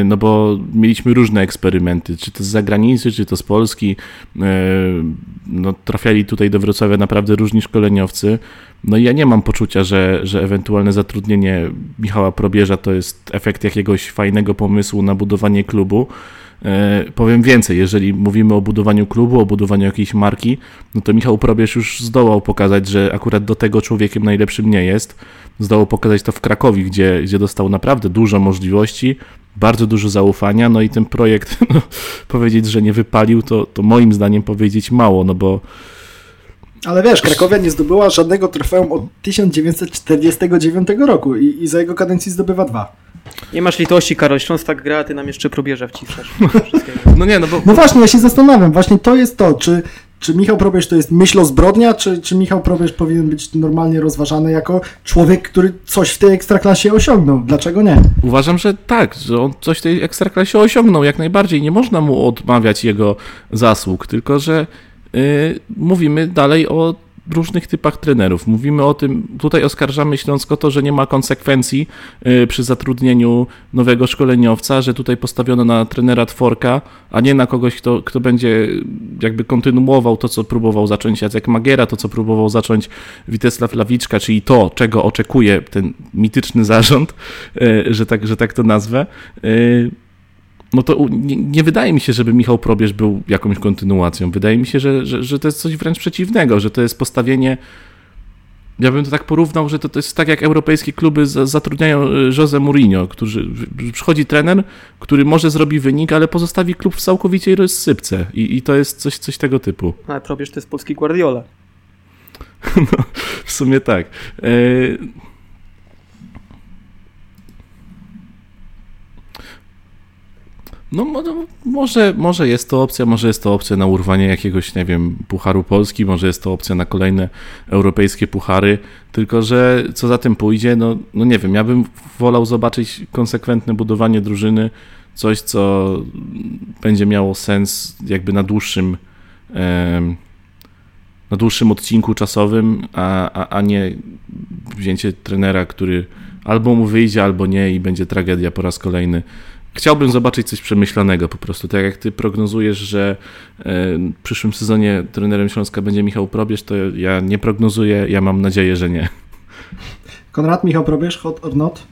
Y, no bo mieliśmy różne eksperymenty, czy to z zagranicy, czy to z Polski. Y, no, trafiali tutaj do Wrocławia naprawdę różni szkoleniowcy. No i ja nie mam poczucia, że, że ewentualne zatrudnienie Michała Probierza to jest efekt jakiegoś fajnego pomysłu na budowanie klubu. E, powiem więcej, jeżeli mówimy o budowaniu klubu, o budowaniu jakiejś marki, no to Michał Probierz już zdołał pokazać, że akurat do tego człowiekiem najlepszym nie jest. Zdołał pokazać to w Krakowie, gdzie, gdzie dostał naprawdę dużo możliwości, bardzo dużo zaufania, no i ten projekt, no, powiedzieć, że nie wypalił, to, to moim zdaniem powiedzieć mało, no bo ale wiesz, Krakowia nie zdobyła żadnego trofeum od 1949 roku i, i za jego kadencji zdobywa dwa. Nie masz litości, Karol. Śląsk tak gra, a ty nam jeszcze probierza wciszasz. no nie, no bo... No właśnie, ja się zastanawiam. Właśnie to jest to, czy, czy Michał Probierz to jest myślozbrodnia, czy, czy Michał Probierz powinien być normalnie rozważany jako człowiek, który coś w tej ekstraklasie osiągnął? Dlaczego nie? Uważam, że tak, że on coś w tej ekstraklasie osiągnął jak najbardziej. Nie można mu odmawiać jego zasług, tylko że mówimy dalej o różnych typach trenerów. Mówimy o tym, tutaj oskarżamy Śląsko to, że nie ma konsekwencji y, przy zatrudnieniu nowego szkoleniowca, że tutaj postawiono na trenera Tworka, a nie na kogoś, kto, kto będzie jakby kontynuował to, co próbował zacząć Jacek Magiera, to, co próbował zacząć Witesław Lawiczka, czyli to, czego oczekuje ten mityczny zarząd, y, że tak, że tak to nazwę y, no to nie, nie, wydaje mi się, żeby Michał Probierz był jakąś kontynuacją. Wydaje mi się, że, że, że to jest coś wręcz przeciwnego, że to jest postawienie. Ja bym to tak porównał, że to, to jest tak jak europejskie kluby zatrudniają e, Jose Mourinho, który przychodzi trener, który może zrobi wynik, ale pozostawi klub w całkowitej rozsypce i, i to jest coś, coś tego typu. Ale Probierz to jest polski Guardiola. no, w sumie tak. E No, może, może jest to opcja, może jest to opcja na urwanie jakiegoś, nie wiem, Pucharu Polski, może jest to opcja na kolejne europejskie puchary, tylko że co za tym pójdzie, no, no nie wiem, ja bym wolał zobaczyć konsekwentne budowanie drużyny, coś, co będzie miało sens jakby na dłuższym na dłuższym odcinku czasowym, a, a, a nie wzięcie trenera, który albo mu wyjdzie, albo nie i będzie tragedia po raz kolejny chciałbym zobaczyć coś przemyślanego po prostu. Tak jak ty prognozujesz, że e, w przyszłym sezonie trenerem Śląska będzie Michał Probierz, to ja nie prognozuję, ja mam nadzieję, że nie. Konrad, Michał Probierz, hot or not?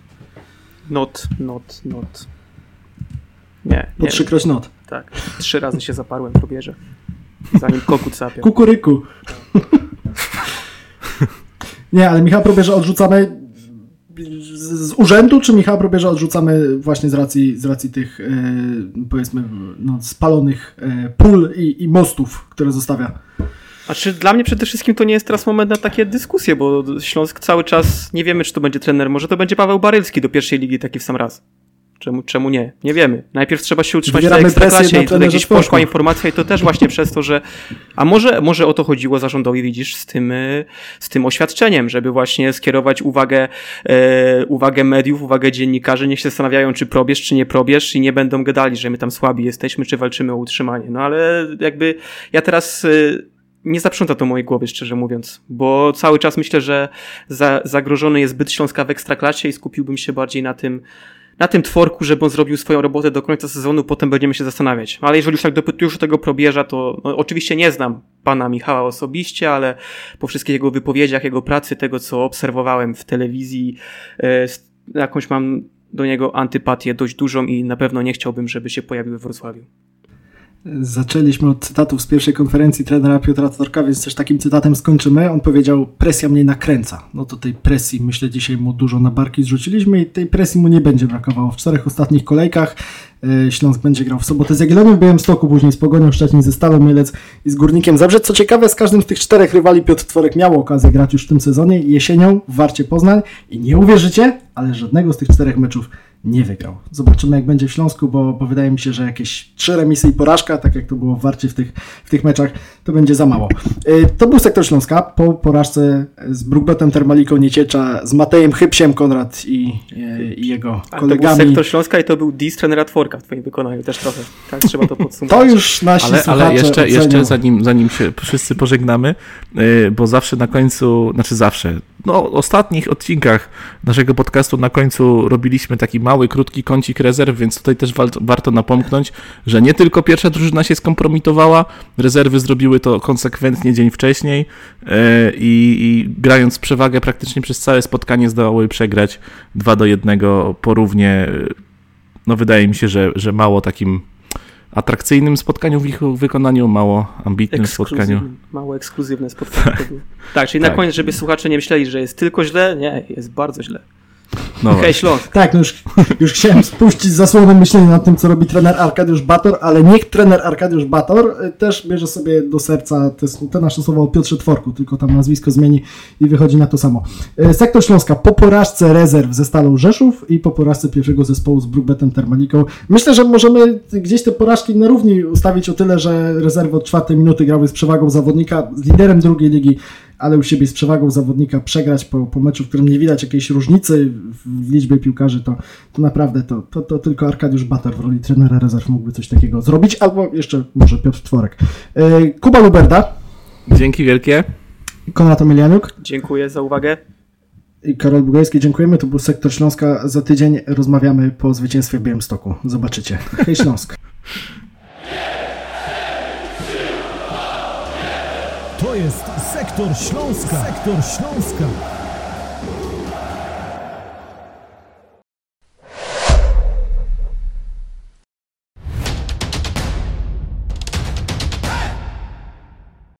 Not, not, not. Nie, Po nie. trzykroć not. Tak, trzy razy się zaparłem probierze. Zanim kokut zapiął. Kukuryku. Nie, ale Michał Probierza odrzucamy z, urzędu, czy Michała Probierza odrzucamy właśnie z racji, z racji tych, e, powiedzmy, no, spalonych e, pól i, i mostów, które zostawia? Znaczy, dla mnie przede wszystkim to nie jest teraz moment na takie dyskusje, bo Śląsk cały czas nie wiemy, czy to będzie trener. Może to będzie Paweł Barylski do pierwszej ligi taki w sam raz. Czemu, czemu nie? Nie wiemy. Najpierw trzeba się utrzymać w tej Wywieramy presję ekstraklasie na i tutaj gdzieś poszła informacja i to też właśnie przez to, że a może, może o to chodziło zarządowi, widzisz, z tym, y, z tym oświadczeniem, żeby właśnie skierować uwagę, e, uwagę mediów, uwagę dziennikarzy, niech się zastanawiają, czy probierz, czy nie probierz i nie będą gadali, że my tam słabi jesteśmy, czy walczymy o utrzymanie. No ale jakby ja teraz y, nie zaprząta to mojej głowy, szczerze mówiąc, bo cały czas myślę, że za, zagrożony jest byt Śląska w Ekstraklasie i skupiłbym się bardziej na tym, na tym tworku, żeby on zrobił swoją robotę do końca sezonu, potem będziemy się zastanawiać. Ale jeżeli już tak dopytujesz o tego probierza, to no, oczywiście nie znam pana Michała osobiście, ale po wszystkich jego wypowiedziach, jego pracy, tego co obserwowałem w telewizji, s- jakąś mam do niego antypatię dość dużą i na pewno nie chciałbym, żeby się pojawił we Wrocławiu. Zaczęliśmy od cytatów z pierwszej konferencji trenera Piotra Torka, więc też takim cytatem skończymy. On powiedział, presja mnie nakręca. No to tej presji, myślę, dzisiaj mu dużo na barki zrzuciliśmy i tej presji mu nie będzie brakowało. W czterech ostatnich kolejkach e, Śląsk będzie grał w sobotę z Jagiellonią Białymstoku, później z Pogonią Szczecin, ze Stalą Mielec i z Górnikiem Zabrze. Co ciekawe, z każdym z tych czterech rywali Piotr Tworek miał okazję grać już w tym sezonie, jesienią w Warcie Poznań i nie uwierzycie, ale żadnego z tych czterech meczów nie wygrał. Zobaczymy, jak będzie w Śląsku, bo, bo wydaje mi się, że jakieś trzy remisy i porażka, tak jak to było w Warcie w tych, w tych meczach, to będzie za mało. Y, To był sektor Śląska. Po porażce z Brukbetem Termaliką Nieciecza, z Matejem Hypsiem Konrad i, y, i jego Ale to był kolegami. sektor Śląska i to był dis trenera Tworka w twoim wykonaniu też trochę. Tak trzeba to To podsumować. już nasi Ale, ale jeszcze, ocenią. jeszcze zanim, zanim się wszyscy pożegnamy, yy, bo zawsze na końcu, znaczy zawsze, no w ostatnich odcinkach naszego podcastu na końcu robiliśmy taki mały, krótki kącik rezerw, więc tutaj też wal- warto napomknąć, że nie tylko pierwsza drużyna się skompromitowała, rezerwy zrobiły to konsekwentnie dzień wcześniej yy, i, grając przewagę praktycznie przez całe spotkanie zdołały przegrać 2 do 1 porównie. No wydaje mi się, że, że mało takim atrakcyjnym spotkaniu w ich wykonaniu, mało ambitnym spotkaniu. Mało ekskluzywne spotkanie było. Tak, czyli na Tak. koniec, żeby słuchacze nie myśleli, że jest tylko źle, nie, jest bardzo źle. No Hej. Śląsk, Tak, no już, już chciałem spuścić zasłonę myślenia nad tym, co robi trener Arkadiusz Bator, ale niech trener Arkadiusz Bator y, też bierze sobie do serca te, te nasze słowa o Piotrze Tworku, tylko tam nazwisko zmieni i wychodzi na to samo. Y, Sektor Śląska po porażce rezerw ze Stalą Rzeszów i po porażce pierwszego zespołu z Brukbetem Termaliką. Myślę, że możemy gdzieś te porażki na równi ustawić o tyle, że rezerwy od czwartej minuty grały z przewagą zawodnika, z liderem drugiej ligi, ale u siebie z przewagą zawodnika przegrać po, po meczu, w którym nie widać jakiejś różnicy w liczbie piłkarzy, to, to naprawdę to, to, to tylko Arkadiusz Bater w roli trenera rezerw mógłby coś takiego zrobić, albo jeszcze może Piotr Tworek. Yy, Kuba Luberda, Dzięki wielkie. Konrad Emilianiuk dziękuję za uwagę. i Karol Bugajski, dziękujemy. To był Sektor Śląska. Za tydzień rozmawiamy po zwycięstwie w Białymstoku. Zobaczycie. Hej Śląsk. To jest Sektor Śląska. Sektor Śląska.